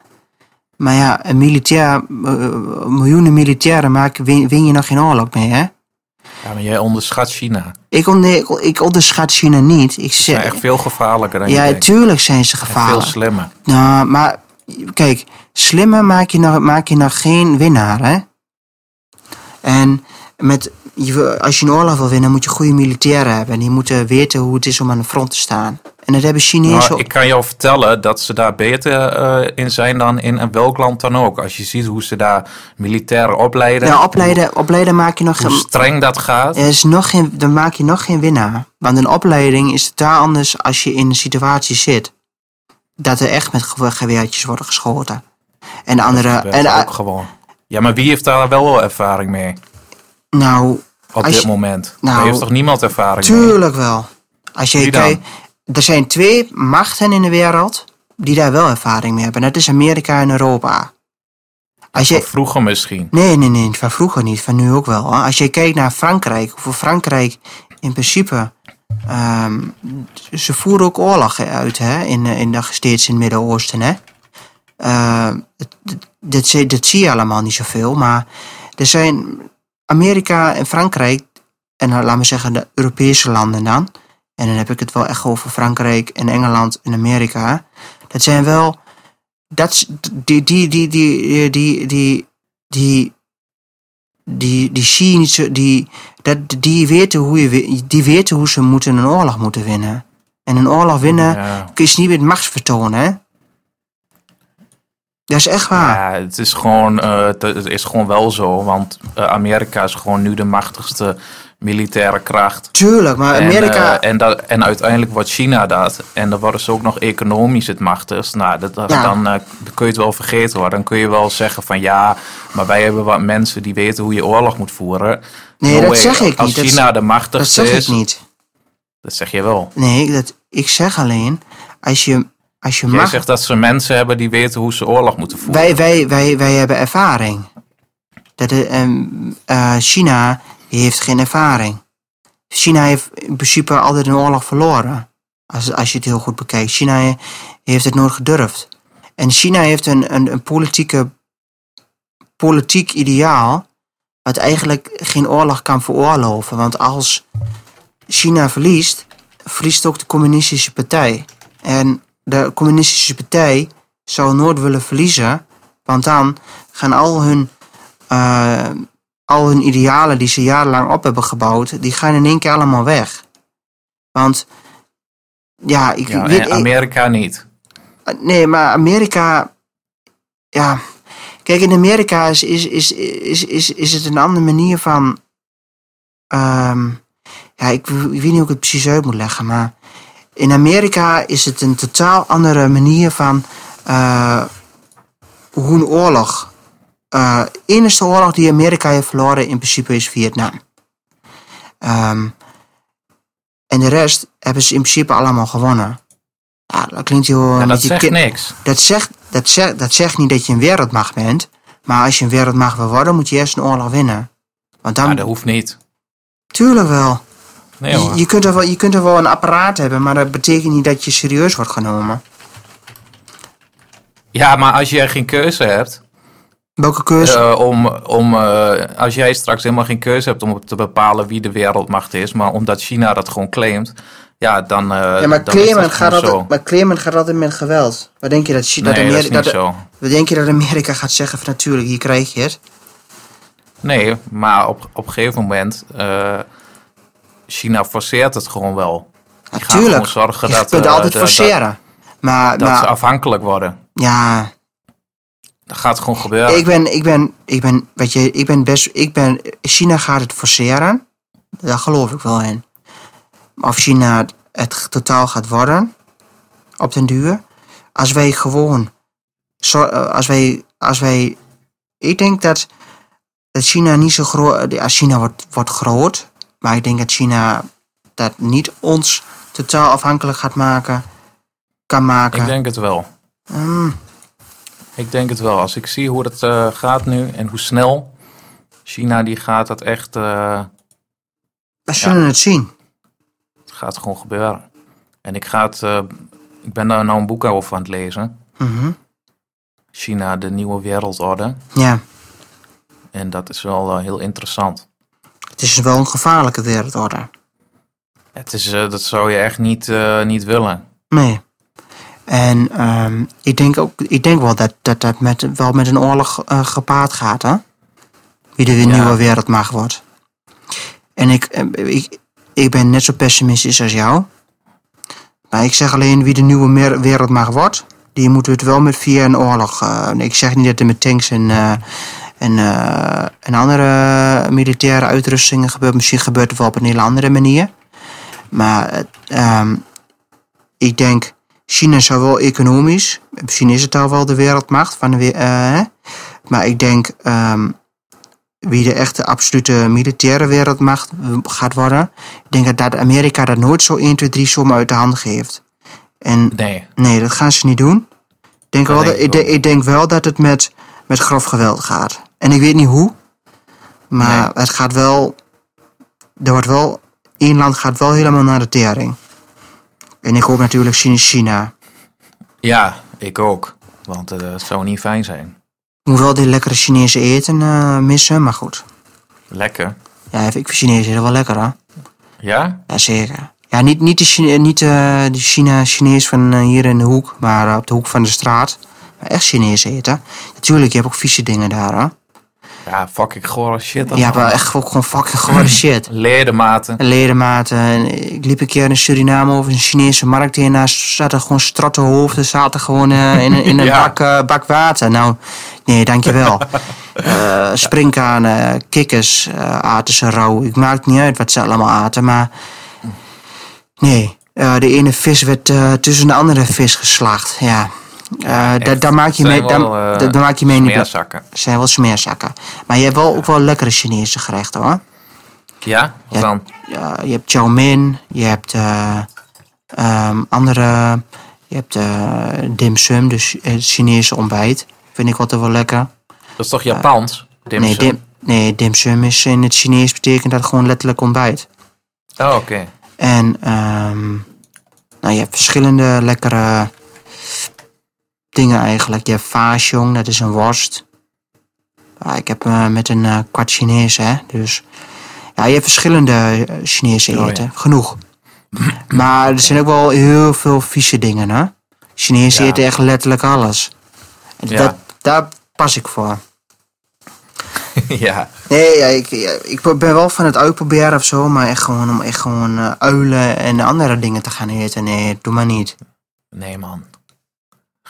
Maar ja, een militair, eh, miljoenen militairen maken, win, win je nog geen oorlog mee, hè? Ja, maar jij onderschat China. Ik, on, nee, ik, ik onderschat China niet. Ik Ze zijn echt veel gevaarlijker dan je ja, tuurlijk zijn ze En veel gevaarlijk. slimmer. Nou, maar kijk, slimmer maak je nog, maak je nog geen winnaar, hè? En met, je- als je een oorlog wil winnen, moet je goede militairen hebben. En die moeten weten hoe het is om aan de front te staan. En dat hebben Chinezen Nou, ik kan jou vertellen dat ze daar beter eh, in zijn dan in welk land dan ook. Als je ziet hoe ze daar militairen opleiden, Ja, opleiden, opleiden maak je nog hoe streng dat gaat. Er is nog geen, dan maak je nog geen winnaar. Want een opleiding is totaal anders als je in een situatie zit. Dat er echt met gewe- geweertjes worden geschoten. En de andere... En, ook gewoon. Ja, maar wie heeft daar wel ervaring mee nou, op dit je- moment? nou, Daar heeft toch niemand ervaring mee? Tuurlijk wel. Als je Wie dan? kijkt, er zijn twee machten in de wereld die daar wel ervaring mee hebben. Dat is Amerika en Europa. Als je, vroeger misschien. nee, nee, nee, van vroeger niet, van nu ook wel. Als je kijkt naar Frankrijk, hoeveel Frankrijk in principe. ehm, ze voeren ook oorlog uit hè, in, eh, in, steeds in het Midden-Oosten. Hè. Het- dat, zie- dat zie je allemaal niet zoveel, maar er zijn Amerika en Frankrijk, en nou, laten we zeggen de Europese landen dan, en dan heb ik het wel echt over Frankrijk en Engeland en Amerika, dat zijn wel, dat, is- die, die, die, die, die, die, die, die, die die, dat, die, weten hoe je, die weten hoe ze moeten een oorlog moeten winnen. En een oorlog winnen Ja. is niet met machtsvertoon, hè? Dat is echt waar. Ja, het is gewoon, eh, het is gewoon wel zo, want eh, Amerika is gewoon nu de machtigste militaire kracht. Tuurlijk, maar Amerika... En, eh, en, dat, en uiteindelijk wordt China dat. En dan worden ze ook nog economisch het machtigst. Nou, dat, dat- Ja. dan, kun je het wel vergeten hoor. Dan kun je wel zeggen van ja, maar wij hebben wat mensen die weten hoe je oorlog moet voeren. Nee, No dat way. zeg ik Als niet. Dat China de dat machtigste zeg is, ik niet. dat zeg je wel. Nee, dat, ik zeg alleen, als je, als je Jij mag... zegt dat ze mensen hebben die weten hoe ze oorlog moeten voeren. Wij, wij, wij, wij hebben ervaring. Dat de, ehm, eh, China heeft geen ervaring. China heeft in principe altijd een oorlog verloren. Als, als je het heel goed bekijkt. China heeft het nooit gedurfd. En China heeft een, een, een politieke, politiek ideaal. wat eigenlijk geen oorlog kan veroorloven. Want als China verliest, verliest ook de communistische partij. En de communistische partij zou nooit willen verliezen. Want dan gaan al hun, eh, al hun idealen die ze jarenlang op hebben gebouwd, die gaan in één keer allemaal weg. Want, ja, ik ja, weet... ik- Amerika niet. Nee, maar Amerika. Ja. Kijk, in Amerika is, is, is, is, is, is het een andere manier van. ehm, ja, ik, ik weet niet hoe ik het precies uit moet leggen, maar. In Amerika is het een totaal andere manier van. eh, hoe een oorlog. eh de enige oorlog die Amerika heeft verloren in principe is Vietnam. Ehm, en de rest hebben ze in principe allemaal gewonnen. Ja, dat klinkt heel... Ja, dat zegt niks. dat zegt, dat, zegt, dat zegt niet dat je een wereldmacht bent. Maar als je een wereldmacht wil worden, moet je eerst een oorlog winnen. Want dan, Maar dat hoeft niet. tuurlijk wel. Nee Je, je, kunt er wel. je kunt er wel een apparaat hebben, maar dat betekent niet dat je serieus wordt genomen. Ja, maar als jij geen keuze hebt, Welke keuze? eh, om, om, eh, als jij straks helemaal geen keuze hebt om te bepalen wie de wereldmacht is, maar omdat China dat gewoon claimt, ja, dan. eh ja, maar dan claimen, dat gaat altijd, maar claimen gaat altijd met geweld. Wat denk je dat, Chi- zo. dat, Nee, dat is Amerika, niet dat, zo. wat denk je dat Amerika gaat zeggen van natuurlijk, hier krijg je het? Nee, maar op, op een gegeven moment, China forceert het gewoon wel. Die Natuurlijk. zorgen Je dat, kunt eh, altijd de- forceren. maar, dat, dat maar ze afhankelijk worden. ja, Dat gaat gewoon gebeuren. Ik ben, ik ben, ik ben, weet je, ik ben best, ik ben, China gaat het forceren. Daar geloof ik wel in. Of China het totaal gaat worden, op den duur. Als wij gewoon, eh, als wij, als wij ik denk dat, dat China niet zo groot... Ja, China wordt, wordt groot. Maar ik denk dat China dat niet ons totaal afhankelijk gaat maken. Kan maken. Ik denk het wel. Hmm, Ik denk het wel. Als ik zie hoe het eh, gaat nu en hoe snel. China die gaat het echt... eh, we zullen het zien. het gaat gewoon gebeuren. En ik ga het... eh, ik ben daar nou een boek over aan het lezen. Mhm. China, de nieuwe wereldorde. Ja, En dat is wel heel interessant. Het is wel een gevaarlijke wereldorde. Het is, eh, dat zou je echt niet, eh, niet willen. Nee. En ehm, ik, denk ook, ik denk wel dat dat, dat met, wel met een oorlog eh, gepaard gaat, hè? Wie de Ja. nieuwe wereldmacht wordt. En ik, ik, ik ben net zo pessimistisch als jou. Maar ik zeg alleen wie de nieuwe meer- wereldmacht wordt, die moeten we het wel met via een oorlog. ik zeg niet dat er met tanks en, en, eh, en andere militaire uitrustingen gebeurt. Misschien gebeurt het wel op een hele andere manier. Maar ehm, ik denk, China zou wel economisch, misschien is het al wel de wereldmacht van de hè? maar ik denk ehm, wie de echte absolute militaire wereldmacht gaat worden, ik denk dat, Amerika dat nooit zo 1, 2, 3 zomaar uit de hand geeft. En Nee. nee, dat gaan ze niet doen. Ik denk, Dat wel denk dat, ik ik denk wel dat het met, met grof geweld gaat. En ik weet niet hoe, maar Nee. het gaat wel, er wordt wel, één land gaat wel helemaal naar de tering. En ik hoop natuurlijk China. China. Ja, ik ook. Want eh, het zou niet fijn zijn. Ik moet wel die lekkere Chinese eten eh, missen, maar goed. Lekker. Ja, ik vind Chinees eten wel lekker, hè? Ja? Jazeker. Ja, niet, niet, de, Chine, niet eh, de China Chinees van eh, hier in de hoek, maar eh, op de hoek van de straat. Maar echt Chinees eten. Natuurlijk, je hebt ook vieze dingen daar, hè? Ja, fucking gore shit. Je hebt wel echt gewoon fucking gore shit. Ledematen. Ledematen. En Ik liep een keer in Suriname over een Chinese markt heen. Daar zaten gewoon stratte hoofden. zaten gewoon eh, in, een- in een Ja. bak, eh, bak water. Nou, nee, dankjewel. Eh springkanen, kikkers eh, aten ze rauw. Ik maakt niet uit wat ze allemaal aten, maar... Nee, eh, de ene vis werd eh, tussen de andere vis geslacht. Ja, Eh, echt. daar, maak je mee, wel, eh, daar- daar maak je mee niet... Smeerzakken. zijn wel smeerzakken. Maar je hebt wel ook wel lekkere Chinese gerechten, hoor. Ja? Wat Ja. dan? Ja, je hebt chow mein, je hebt eh, ehm, andere, je hebt eh, dim sum, dus het Chinese ontbijt. Vind ik altijd wel lekker. Dat is toch Japans? Nee, Dimsum? dim, nee, dim sum is in het Chinees betekent dat gewoon letterlijk ontbijt. Oh, oké. En ehm, nou, je hebt verschillende lekkere dingen eigenlijk. Je hebt fasiong, dat is een worst. Ja, ik heb eh, met een eh, kwart Chinees, hè. Dus ja, je hebt verschillende eh, Chinese Oh, ja. eten. Genoeg. Maar er zijn ook wel heel veel vieze dingen, hè. Chinezen Ja. eten echt letterlijk alles. Dat, daar pas ik voor. ja. Nee, ja, ik, ik ben wel van het uitproberen of zo, maar echt gewoon om echt gewoon uilen en andere dingen te gaan eten. Nee, doe maar niet. Nee, man.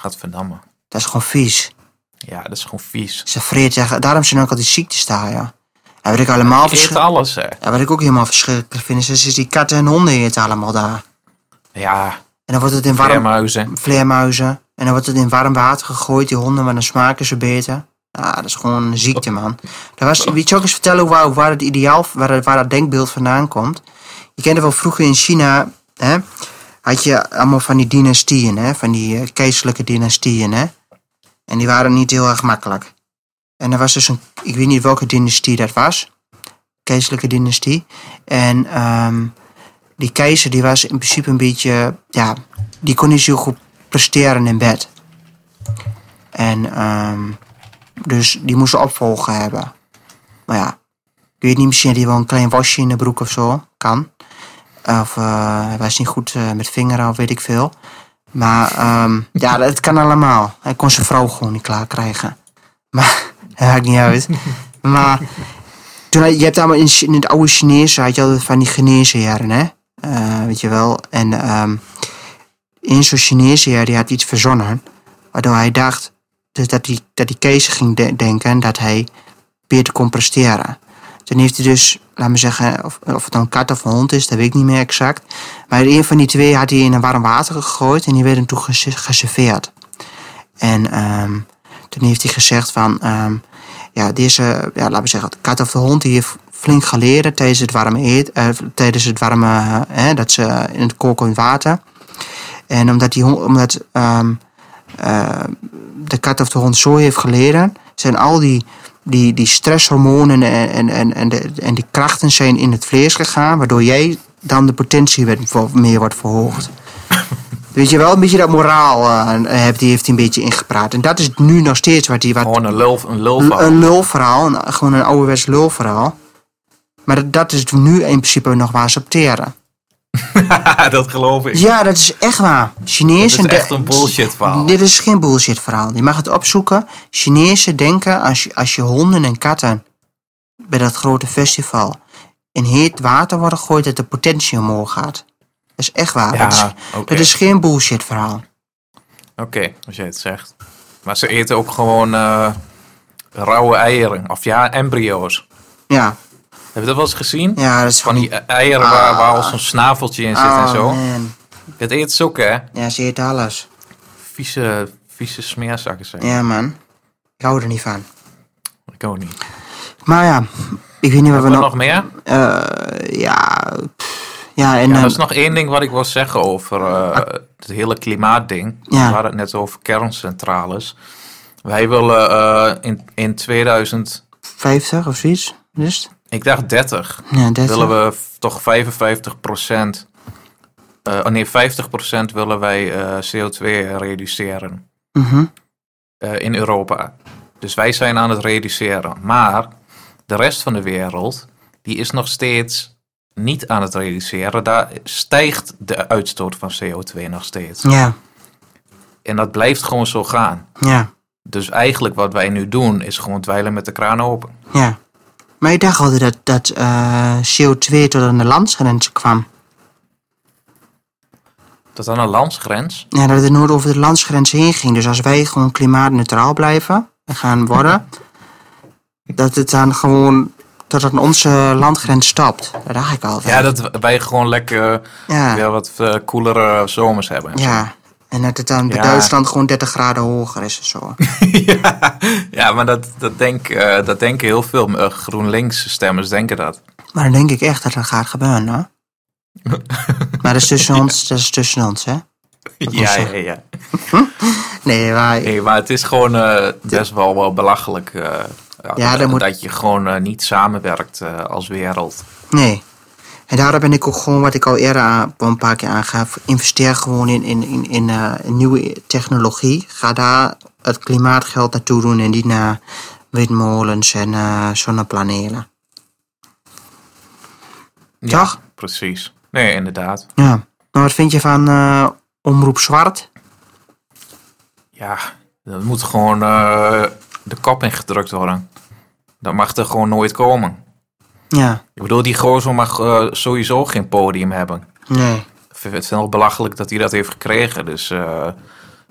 Gadverdamme. Dat is gewoon vies. Ja, dat is gewoon vies. Ze vreet zeggen, daarom zijn ook al die ziektes daar, ja. En wat ik allemaal verschrikkelijk, alles, hè. ja, wat ik ook helemaal verschrikkelijk vind, is, is die katten en honden eten allemaal daar. Ja, En dan wordt het in warm, vleermuizen. vleermuizen. En dan wordt het in warm water gegooid, die honden, maar dan smaken ze beter. Ja, dat is gewoon een ziekte, man. Dat was, weet je ook eens vertellen waar, waar het ideaal, waar, het- waar dat denkbeeld vandaan komt? Je kende wel vroeger in China, hè, had je allemaal van die dynastieën, hè, van die eh, keizerlijke dynastieën, hè. En die waren niet heel erg makkelijk. En er was dus een, ik weet niet welke dynastie dat was, keizerlijke dynastie. En ehm, die keizer die was in principe een beetje, ja, die kon niet zo goed presteren in bed. En ehm, dus die moest een opvolger hebben. Maar ja, ik weet niet, misschien had hij wel een klein wasje in de broek of zo. Kan. Of eh, hij was niet goed eh, met vingeren of weet ik veel. Maar ehm, ja, dat kan allemaal. Hij kon zijn vrouw gewoon niet klaar krijgen. Maar dat maakt niet uit. Maar toen, je hebt allemaal in, in het oude Chinese had je altijd van die geneesheren, hè? Eh, weet je wel. En ehm in zo'n Chineesheer die had iets verzonnen. Waardoor hij dacht dus dat, die, dat die keizer ging de- denken dat hij beter kon presteren. Toen heeft hij dus, laat me zeggen, of, of het nou een kat of een hond is, dat weet ik niet meer exact. Maar een van die twee had hij in een warm water gegooid en die werden toen gese- geserveerd. En ehm, toen heeft hij gezegd van, ehm, ja, deze, ja, laten we zeggen, de kat of de hond, die heeft flink geleden tijdens het warme eet, eh, tijdens het warme, dat ze in het kokend water. En omdat, die omdat ehm, eh, de kat of de hond zo heeft geleden, zijn al die, die, die stresshormonen en, en, en, en, de, en die krachten zijn in het vlees gegaan, waardoor jij dan de potentie werd, meer wordt verhoogd. Weet je wel, een beetje dat moraal uh, heeft, die heeft hij een beetje ingepraat. En dat is nu nog steeds wat hij... Wat, Gewoon een lul, een lulverhaal. een lulverhaal, een, gewoon een ouderwets lulverhaal. Maar dat, dat is nu in principe nog waar ze opteren. dat geloof ik. Ja, dat is echt waar. Chinezen... Dat is echt een bullshit verhaal. Dit is geen bullshit verhaal. Je mag het opzoeken. Chinezen denken als je, als je honden en katten bij dat grote festival in heet water worden gegooid, dat de potentie omhoog gaat. Dat is echt waar. Ja, dat, is, oké. dat is geen bullshit verhaal. Oké, als jij het zegt. Maar ze eten ook gewoon eh, rauwe eieren. Of ja, embryo's. Ja, Heb je dat wel eens gezien? ja dat is Van die eieren waar, waar al zo'n snaveltje in zit en Oh, zo. man. Dat eet ze ook, hè? Ja, ze eten alles. Vieze, vieze smeerzakken zijn. Ja, man. Ik hou er niet van. Ik ook niet. Maar ja, ik weet niet wat we Wat nog... nog meer? eh, ja, pff, ja, en... Ja, er is nog één ding wat ik wil zeggen over eh, het hele klimaatding. Ja. We hadden het net over kerncentrales. Wij willen eh, in, in 2000, 50 of zoiets, is het? Ik dacht 30, Ja, 30. willen we toch 55 procent, oh nee 50 procent willen wij eh, CO2 reduceren Mhm. eh, in Europa. Dus wij zijn aan het reduceren. Maar de rest van de wereld, die is nog steeds niet aan het reduceren. Daar stijgt de uitstoot van CO2 nog steeds. Ja, En dat blijft gewoon zo gaan. ja, Dus eigenlijk wat wij nu doen, is gewoon dweilen met de kraan open. ja. Maar ik dacht altijd dat, dat eh, CO2 tot aan de landsgrens kwam. Tot aan een landsgrens. Ja, dat het nooit over de landsgrens heen ging. Dus als wij gewoon klimaatneutraal blijven en gaan worden, dat het dan gewoon tot aan onze landgrens stopt. Dat dacht ik altijd. Ja, dat wij gewoon lekker ja. weer wat eh, koelere zomers hebben. ja. En dat het dan bij Ja. Duitsland gewoon 30 graden hoger is of zo. ja, ja, maar dat, dat, denk, eh, dat denken heel veel eh, GroenLinks-stemmers denken dat. Maar dan denk ik echt dat dat gaat gebeuren, hoor. maar dat is tussen ons, dat is tussen ons, hè? Ja, ja, ja. Nee, maar Nee, maar het is gewoon eh, best wel, wel belachelijk ja, dat, moet- dat je gewoon niet samenwerkt als wereld. Nee. En daarom ben ik ook gewoon, wat ik al eerder aan, een paar keer aangaf, investeer gewoon in, in, in, in, eh, in nieuwe technologie. Ga daar het klimaatgeld naartoe doen en niet naar windmolens en eh, zonnepanelen. Ja, Toch? precies. Nee, inderdaad. Ja. Maar wat vind je van eh, Omroep Zwart? Ja, dat moet gewoon de kop ingedrukt worden. Dat mag er gewoon nooit komen. Ja, Ik bedoel, die gozer mag eh, sowieso geen podium hebben. nee. Ik vind het wel belachelijk dat hij dat heeft gekregen. Dus eh,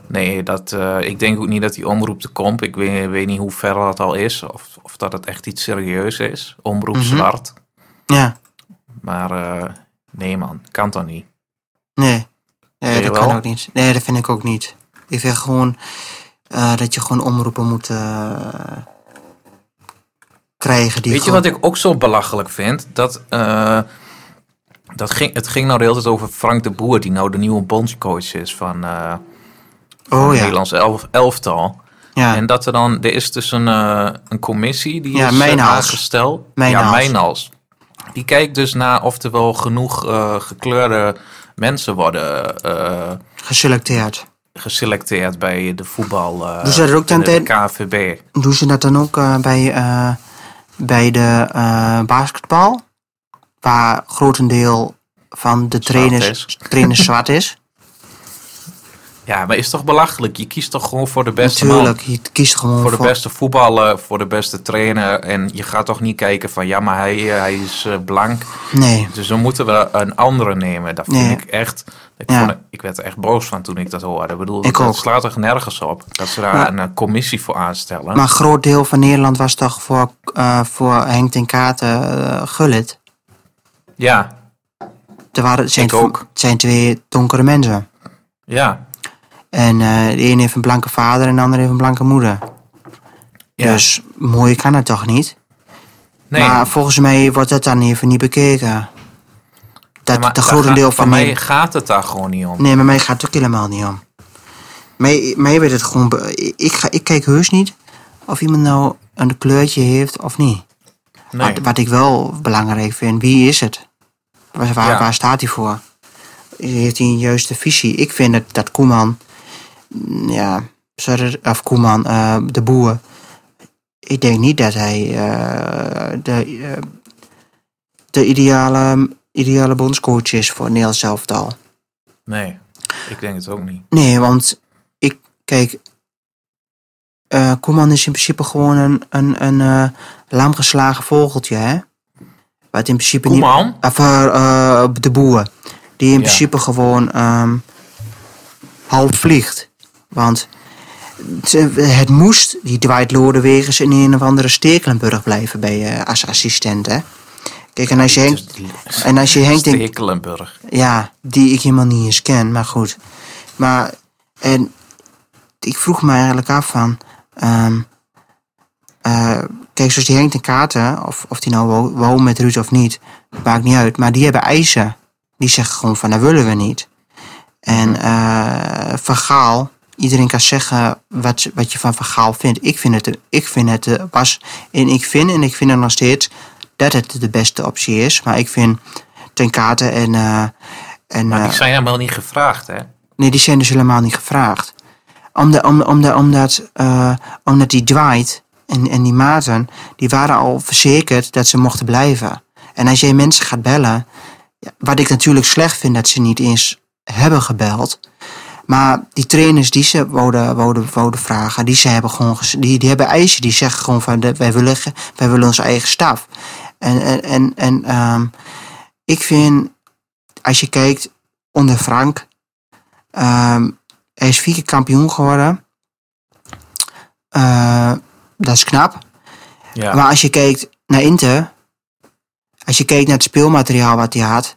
nee, dat, eh, ik denk ook niet dat die omroep te komt. Ik weet, weet niet hoe ver dat al is. Of, of dat het echt iets serieus is. Omroep Mhm. zwart. Ja, Maar nee man, kan toch niet. nee. Dat kan ook niet. Nee, dat vind ik ook niet. Ik vind gewoon dat je gewoon omroepen moet krijgen. Die Weet je wat ik ook zo belachelijk vind? Dat, eh, dat ging, het ging nou de hele tijd over Frank de Boer, die nou de nieuwe bondscoach is van, van Oh het ja. Nederlands elf, elftal. ja. En dat er dan, er is dus een, eh, een commissie die Ja, is aangesteld. Ja, Mijnhals. Die kijkt dus naar of er wel genoeg gekleurde mensen worden geselecteerd. geselecteerd bij de voetbal. eh Doen ze dat ook dan de KVB. Doen ze dat dan ook bij, bij de eh, basketbal? Waar grotendeel van de trainers, trainers zwart is? Ja, maar is toch belachelijk? Je kiest toch gewoon voor de beste man. Natuurlijk, je kiest gewoon Voor de beste voetballer, voor de beste trainer. En je gaat toch niet kijken van ja, maar hij, eh, hij is eh, blank. Nee, Dus dan moeten we een andere nemen. Dat vind Nee. ik echt. Ik, Ja. vond, het- ik werd er echt boos van toen ik dat hoorde. Ik bedoel, Ik ook. slaat toch nergens op. Dat ze daar Maar- een eh, commissie voor aanstellen. maar een groot deel van Nederland was toch voor, eh, voor Henk ten Katen gullit. ja, Er waren, het zijn, ook. het zijn twee donkere mensen. ja, En eh, de ene heeft een blanke vader en de andere heeft een blanke moeder. Ja. Dus mooi kan het toch niet? Nee, Maar volgens mij wordt dat dan even niet bekeken. Dat maar de grote deel van mij... gaat het daar gewoon niet om. Nee, maar mij gaat het ook helemaal niet om. Mij, mij weet het gewoon... Ik, ga, ik kijk heus niet of iemand nou een kleurtje heeft of niet. Nee. Wat, wat ik wel belangrijk vind, wie is het? Waar, waar, Ja. waar staat hij voor? Heeft hij een juiste visie? Ik vind dat, dat Koeman... mm, Ja, sorry, of Koeman, eh, de boer... Ik denk niet dat hij eh, de, eh, de ideale, ideale bondscoach is voor Nederlands zelftal. nee, ik denk het ook niet. Nee, want ik, kijk, Koeman is in principe gewoon een, een, een eh, lamgeslagen vogeltje, hè? Wat in principe Koeman? niet. Of eh, de boer. Die in Ja. principe gewoon ehm, half vliegt. Want het, moest, die Dwight Lodewegens in een of andere Stekelenburg blijven bij, eh, als assistent, hè? Kijk, en als je Henk, en als je Henk denkt, Stekelenburg. ja, die ik helemaal niet eens ken, maar goed. Maar, en ik vroeg me eigenlijk af van, ehm, eh, kijk, zoals die Henk ten Katen, of, of die nou wo- woont met Ruud of niet, maakt niet uit, maar die hebben eisen. Die zeggen gewoon van, dat willen we niet. En eh Van Gaal, iedereen kan zeggen wat, wat je van Van Gaal vindt. Ik vind het, ik vind het eh, was, en ik vind, en ik vind het nog steeds, dat het de beste optie is. Maar ik vind ten Katen en... eh, en Maar eh, die zijn helemaal niet gevraagd, hè? Nee, die zijn dus helemaal niet gevraagd. Omdat, om, omdat, omdat, eh, omdat die Dwight en, en die Maarten, die waren al verzekerd dat ze mochten blijven. En als jij mensen gaat bellen, wat ik natuurlijk slecht vind dat ze niet eens hebben gebeld. Maar die trainers die ze wouden, wouden, wouden vragen, die, ze hebben gewoon, die, die hebben eisen. Die zeggen gewoon van, de- wij willen, wij willen onze eigen staf. En, en, en, en ehm, ik vind, als je kijkt onder Frank, Ehm, hij is vier keer kampioen geworden. Eh, dat is knap. Ja. Maar als je kijkt naar Inter, als je kijkt naar het speelmateriaal wat hij had,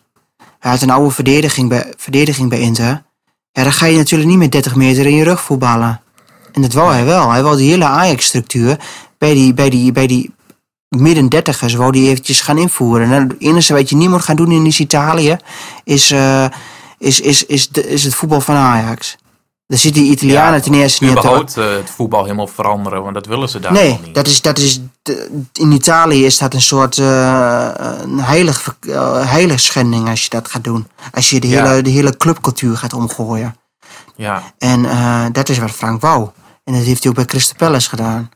hij had een oude verdediging bij, verdediging bij Inter. Ja, dan ga je natuurlijk niet met 30 meter in je rug voetballen. En dat wou hij wel. Hij wou die hele Ajax-structuur bij die, bij die, bij die midden dertigers wou die eventjes gaan invoeren. En het enige wat je niet moet gaan doen in Italië is, eh, is, is, is, de- is het voetbal van Ajax. Daar zitten die Italianen Ja, ten eerste niet op eh, het voetbal helemaal veranderen, want dat willen ze daar Nee, niet. dat is, dat is, de- in Italië is dat een soort eh, een heilig, eh, heilig schending als je dat gaat doen. Als je de Ja. hele, de hele clubcultuur gaat omgooien. Ja, En eh, dat is wat Frank wou. En dat heeft hij ook bij Crystal Palace gedaan.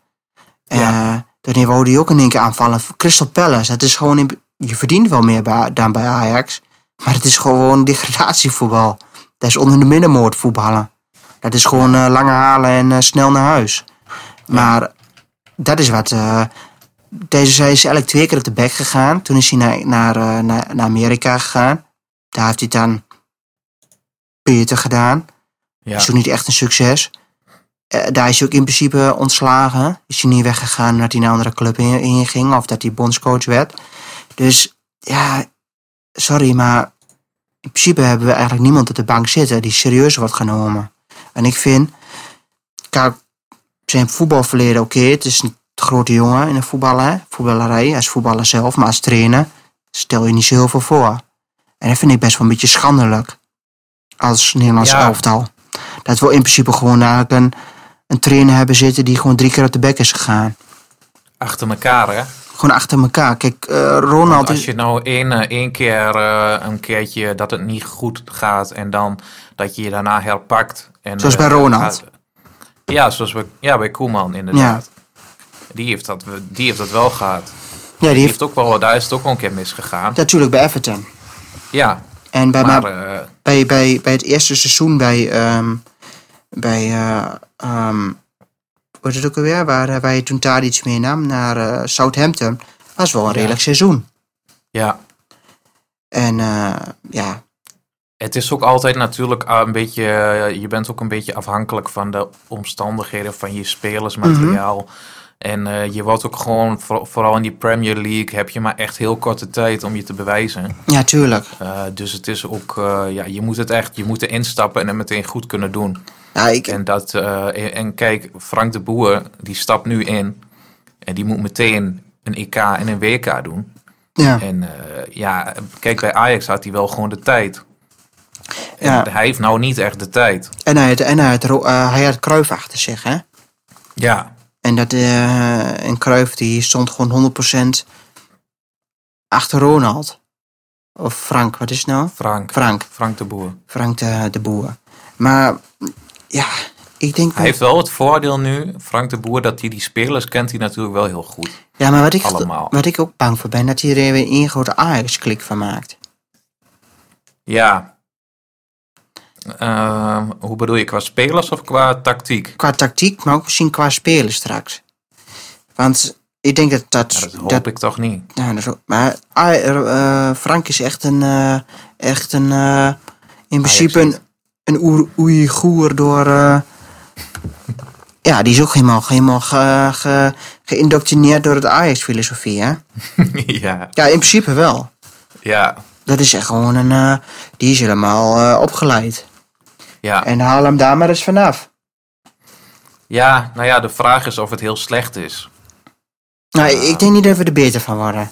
Ja. Daarna wou hij ook in één keer aanvallen. Crystal Palace, dat is gewoon... In, je verdient wel meer bij, dan bij Ajax. Maar het is gewoon degradatievoetbal. Dat is onder de middenmoot voetballen. Dat is gewoon lange halen en snel naar huis. Maar dat is wat... eh, deze hij is eigenlijk twee keer op de bek gegaan. Toen is hij naar, naar, eh, naar, naar Amerika gegaan. Daar heeft hij dan beter gedaan. ja. is ook niet echt een succes. Eh, daar is hij ook in principe ontslagen. Is hij niet weggegaan omdat hij naar een andere club in- inging of dat hij bondscoach werd. Dus ja, sorry, maar in principe hebben we eigenlijk niemand op de bank zitten die serieus wordt genomen. En ik vind, kijk, zijn voetbalverleden, oké, het is een grote jongen in de voetballen, voetballerij, als voetballer zelf, maar als trainer stel je niet zo heel veel voor. En dat vind ik best wel een beetje schandelijk als Nederlands Ja. elftal. Dat we in principe gewoon eigenlijk een, een trainer hebben zitten die gewoon drie keer op de bek is gegaan. Achter elkaar, hè? Gewoon achter elkaar. Kijk, eh, Ronald Want als is... je nou één, eh, één keer eh, een keertje dat het niet goed gaat en dan dat je je daarna herpakt. En, Zoals bij Ronald. Ja, zoals bij, ja, bij Koeman inderdaad. Die, heeft dat, die heeft dat wel gehad. Ja, Die die heeft ook wel, daar is het ook wel een keer misgegaan. natuurlijk bij Everton. Ja, En bij, maar maar, eh, bij, bij, bij het eerste seizoen bij... ehm bij eh ehm, het ook alweer? Waar, eh, je toen Tadic meenam naar eh, Southampton. was wel een Ja. redelijk seizoen. ja, En ja, het is ook altijd natuurlijk eh, een beetje, eh, je bent ook een beetje afhankelijk van de omstandigheden van je spelersmateriaal. En eh, je wordt ook gewoon, voor- vooral in die Premier League, heb je maar echt heel korte tijd om je te bewijzen. ja, tuurlijk. Uh, dus het is ook, uh, ja, je moet het echt, je moet er instappen en het meteen goed kunnen doen. Ja, ik, En, dat, en, en kijk, Frank de Boer, die stapt nu in. En die moet meteen een EK en een WK doen. Ja, En ja, kijk, bij Ajax had hij wel gewoon de tijd. En Ja. hij heeft nou niet echt de tijd. en hij had, en hij had, eh, hij had Cruijff achter zich, hè? Ja, En, dat, eh en Cruijff die stond gewoon 100% achter Ronald. Of Frank, wat is het nou? Frank. Frank. Frank de Boer. Frank de, de Boer. Maar ja, ik denk... Hij heeft wel het voordeel nu, Frank de Boer, dat hij die spelers kent hij natuurlijk wel heel goed. ja, maar wat ik, allemaal. wat ik ook bang voor ben, dat hij er weer een grote Ajax-klik van maakt. Ja. Eh, hoe bedoel je, qua spelers of qua tactiek? Qua tactiek, maar ook misschien qua spelen straks. Want ik denk dat dat... Ja, dat hoop dat, ik toch niet. ja, dat is ook- maar ah, er, eh, Frank is echt een... eh, echt een eh, in principe een, een Oer- Oeigoer door... eh, ja, die is ook helemaal, helemaal ge, ge, geïndoctrineerd door het Ajax-filosofie, hè? ja, Ja, in principe wel. ja, Dat is echt gewoon een... eh, die is helemaal eh, opgeleid. Ja. En haal hem daar maar eens vanaf. Ja, nou ja, de vraag is of het heel slecht is. Nou, ik denk niet dat we er beter van worden.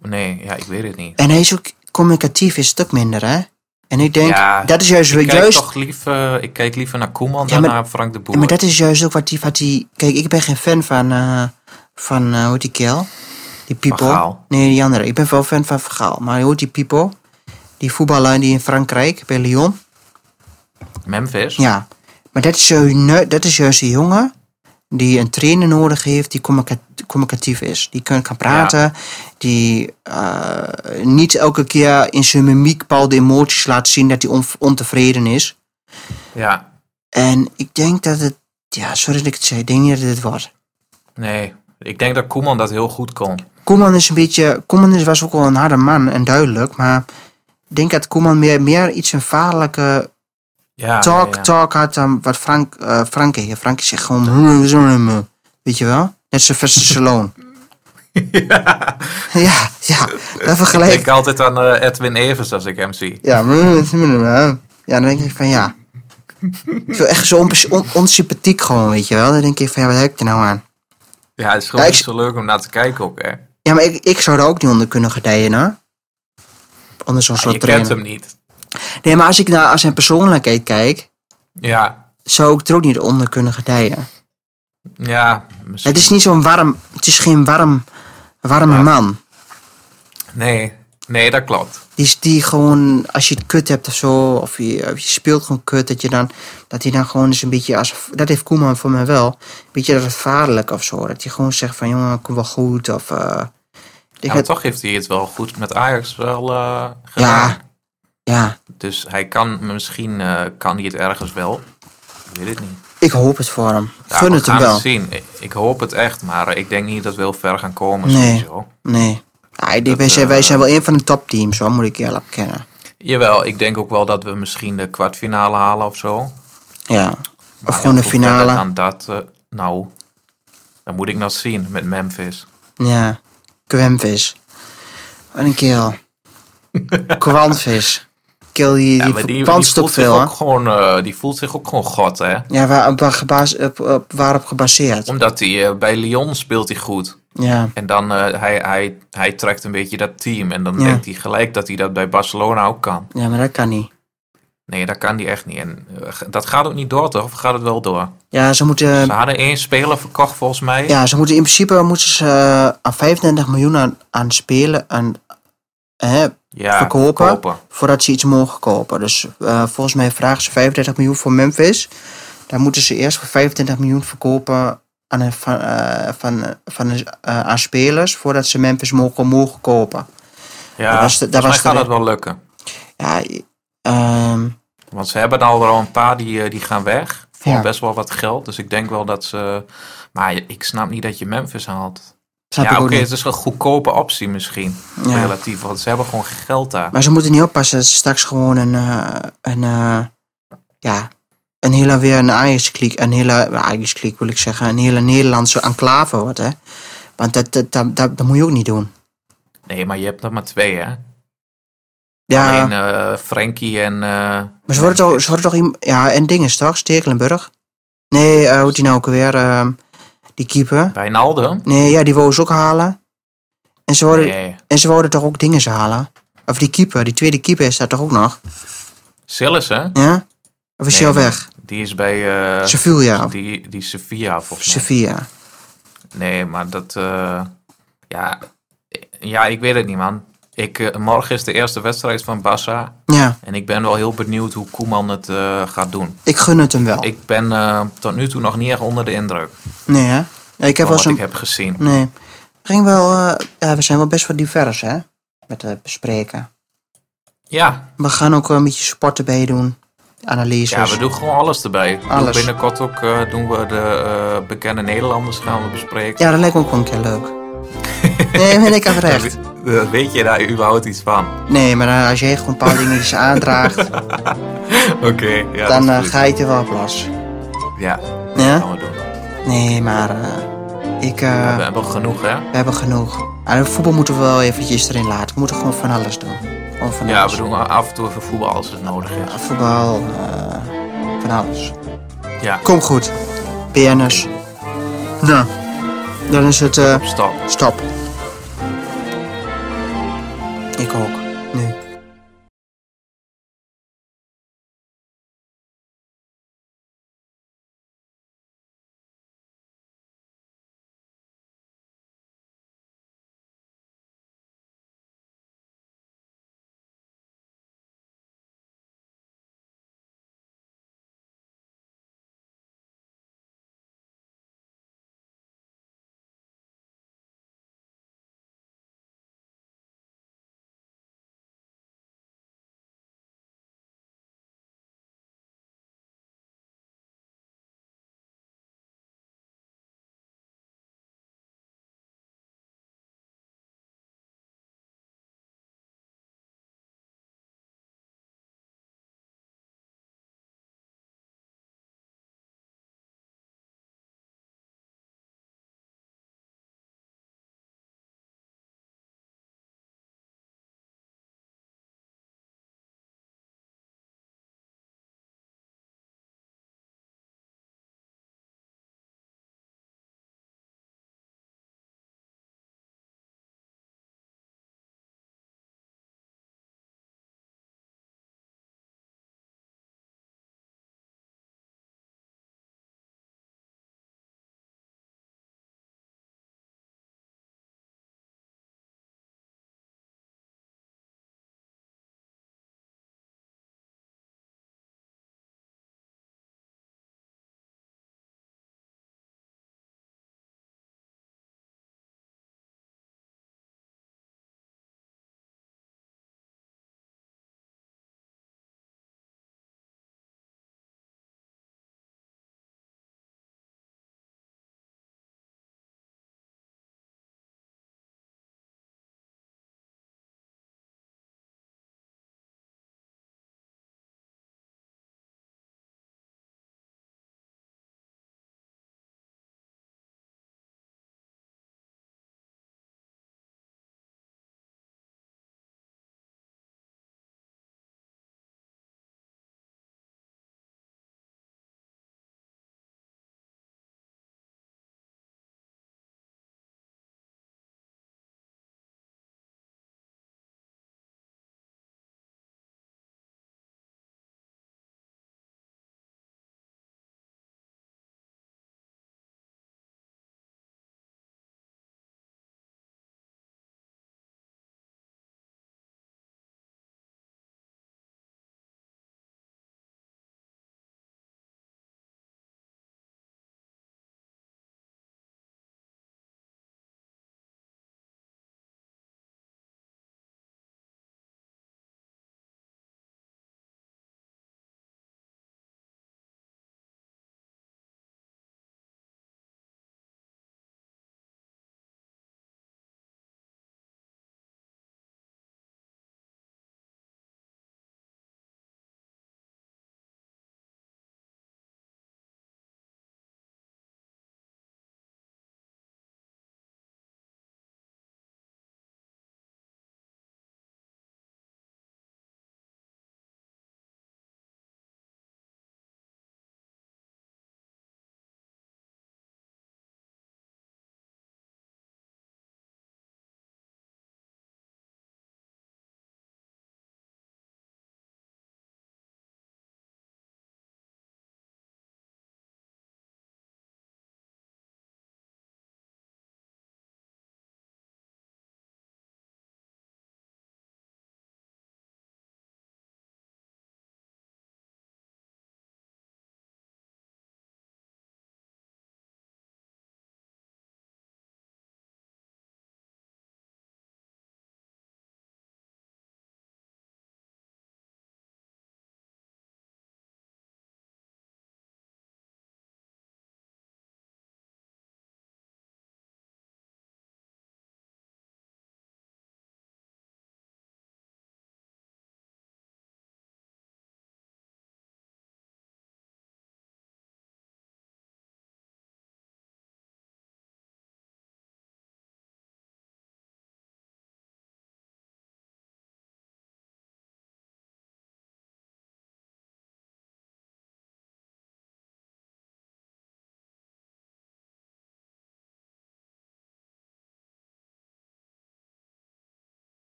Nee, ja, ik weet het niet. En hij is ook communicatief, is het ook minder, hè? En ik denk, Ja, dat is juist... Ik kijk juist toch liever, ik kijk liever naar Koeman Ja, dan maar- naar Frank de Boer. ja, maar dat is juist ook wat die... Wat die kijk, ik ben geen fan van... eh van, eh hoe die kerel? Die. Gaal. Nee, die andere. Ik ben wel fan van Vergaal. Maar hoe die Pipo? Die voetballer die in Frankrijk, bij Lyon. Memphis? Ja. Maar dat is, juist, dat is juist een jongen die een trainer nodig heeft die communica- communicatief is. Die kan, kan praten, die eh, niet elke keer in zijn mimiek bepaalde emoties laat zien dat hij on- ontevreden is. Ja, En ik denk dat het, ja, sorry dat ik het zei, ik denk niet dat het dit wordt. nee. Ik denk dat Koeman dat heel goed kon. Koeman is een beetje, Koeman is, was ook wel een harde man en duidelijk, maar ik denk dat Koeman meer, meer iets een vaderlijke Ja, talk, ja, ja. talk had wat Frank, eh Frank heeft. Frank zegt gewoon, weet je wel? Net zo Sylvester Stallone. ja. Ja, ja, dat Ik vergelijk. denk altijd aan eh, Edwin Evers als ik hem zie. Ja, ja, dan denk ik van ja. Zo echt zo on, on- onsympathiek gewoon, weet je wel. Dan denk ik van ja, wat heb ik er nou aan? Ja, het is gewoon Ja, ik- zo leuk om naar te kijken ook, hè. Ja, maar ik, ik zou er ook niet onder kunnen gedijen, hè? Onder zo'n je soort kent hem niet. Nee, maar als ik naar zijn persoonlijkheid kijk, Ja, zou ik er ook niet onder kunnen gedijen. ja. misschien- Het is niet zo'n warm, het is geen warm, warme Ja. man. Nee, nee, dat klopt. Die, is- die gewoon, als je het kut hebt of zo, of je, of je speelt gewoon kut, dat je dan, dat hij dan gewoon eens een beetje, als, dat heeft Koeman voor mij wel, een beetje dat het vaderlijk of zo. Dat hij gewoon zegt van, jongen, kom wel goed, of... Ja, dat- toch heeft hij het wel goed met Ajax wel eh gedaan. ja, ja, Dus hij kan, misschien eh, kan hij het ergens wel. Ik weet het niet. ik hoop het voor hem. Ja, Gun we het hem wel. het zien. Ik, ik hoop het echt, maar ik denk niet dat we heel ver gaan komen Nee. sowieso. Nee. Ja, ik denk, Dat, wij, zijn, wij eh, zijn wel een van de topteams, hoor, moet ik eerlijk bekennen. Jawel, ik denk ook wel dat we misschien de kwartfinale halen of zo. Ja. Maar Of gewoon de finale. Dan dat, eh, nou, dan moet ik nog zien met Memphis. Ja. Kwemvis. Wat een kerel. Kwantvis. Kerel die, Ja, die, die, die voelt zich veel, ook gewoon, eh, die voelt zich ook gewoon god, hè. Ja, waar, op, op, op, waarop gebaseerd. Omdat hij eh, bij Lyon speelt hij goed. Ja. En dan uh, hij, hij, hij trekt een beetje dat team. En dan Ja. denkt hij gelijk dat hij dat bij Barcelona ook kan. ja, maar dat kan niet. Nee, dat kan hij echt niet. En uh, dat gaat ook niet door, toch? Of gaat het wel door? Ja, ze moeten, Ze hadden één speler verkocht, volgens mij. ja, ze moeten in principe moeten ze, uh, aan 35 miljoen aan, aan spelen aan, hè, Ja, verkopen. voordat ze iets mogen kopen. Dus uh, volgens mij vragen ze 35 miljoen voor Memphis. Dan moeten ze eerst voor 25 miljoen verkopen aan, een, van, uh, van, van, uh, aan spelers voordat ze Memphis mogen, mogen kopen. Ja, dat was de, dat was de, wel lukken. Ja, um, Want ze hebben al wel een paar die, die gaan weg. Voor Ja. best wel wat geld. Dus ik denk wel dat ze... Maar ik snap niet dat je Memphis haalt. Snap ja, oké, het is een goedkope optie misschien. Ja. Relatief, want ze hebben gewoon geld daar. Maar ze moeten niet oppassen dat ze straks gewoon een, uh, een uh, ja, een hele weer een Ajax-kliek, een hele Ajax-kliek wil ik zeggen, een hele Nederlandse enclave wordt, hè. Want dat, dat, dat, dat, dat moet je ook niet doen. Nee, maar je hebt er maar twee, hè? Ja, Alleen uh, Frankie en... Maar ze worden toch, ze worden toch, ja, en dingen toch, Stekelenburg? Nee, hoe die nou ook weer? Uh, die keeper. Wijnaldum? Nee, ja, die wou ze ook halen. En ze wouden, Nee. en ze wouden toch ook dingen ze halen? Of die keeper, die tweede keeper is daar toch ook nog? Sillis, hè? Ja? Of is hij al Nee, weg? Die is bij... eh, Sevilla Die, die Sevilla, volgens mij. Sevilla. Nee, maar dat... eh, ja, ja, ik weet het niet, man. Ik, eh, morgen is de eerste wedstrijd van Barça. Ja, En ik ben wel heel benieuwd hoe Koeman het eh, gaat doen. ik gun het hem wel. Ik ben eh, tot nu toe nog niet echt onder de indruk Nee, hè? Ja, ik heb wel wat ik heb gezien. Nee. Ging wel... ja, we zijn wel best wel divers, hè? Met het bespreken. Ja, We gaan ook een beetje sport erbij doen. Analyses. ja, we doen gewoon alles erbij. Alles. Binnenkort ook doen we de bekende Nederlanders gaan we bespreken. Ja, dat lijkt me ook wel een keer leuk. nee, ben ik oprecht. Eh, Weet je daar überhaupt iets van? Nee, maar eh, als jij gewoon een paar dingetjes aandraagt, Oké, ja. dan dat eh, is goed. ga je er wel op los. Ja, Ja? gaan we doen. Nee, maar eh, ik, eh, we hebben genoeg, hè? we hebben genoeg. Ah, voetbal moeten we wel eventjes erin laten. We moeten gewoon van alles doen. Gewoon van Ja, alles. we doen af en toe even voetbal als het nodig is. Voetbal, eh, van alles. Ja, Kom goed. BN'ers. Nou, dan is het eh, stop. stop. Ik ook.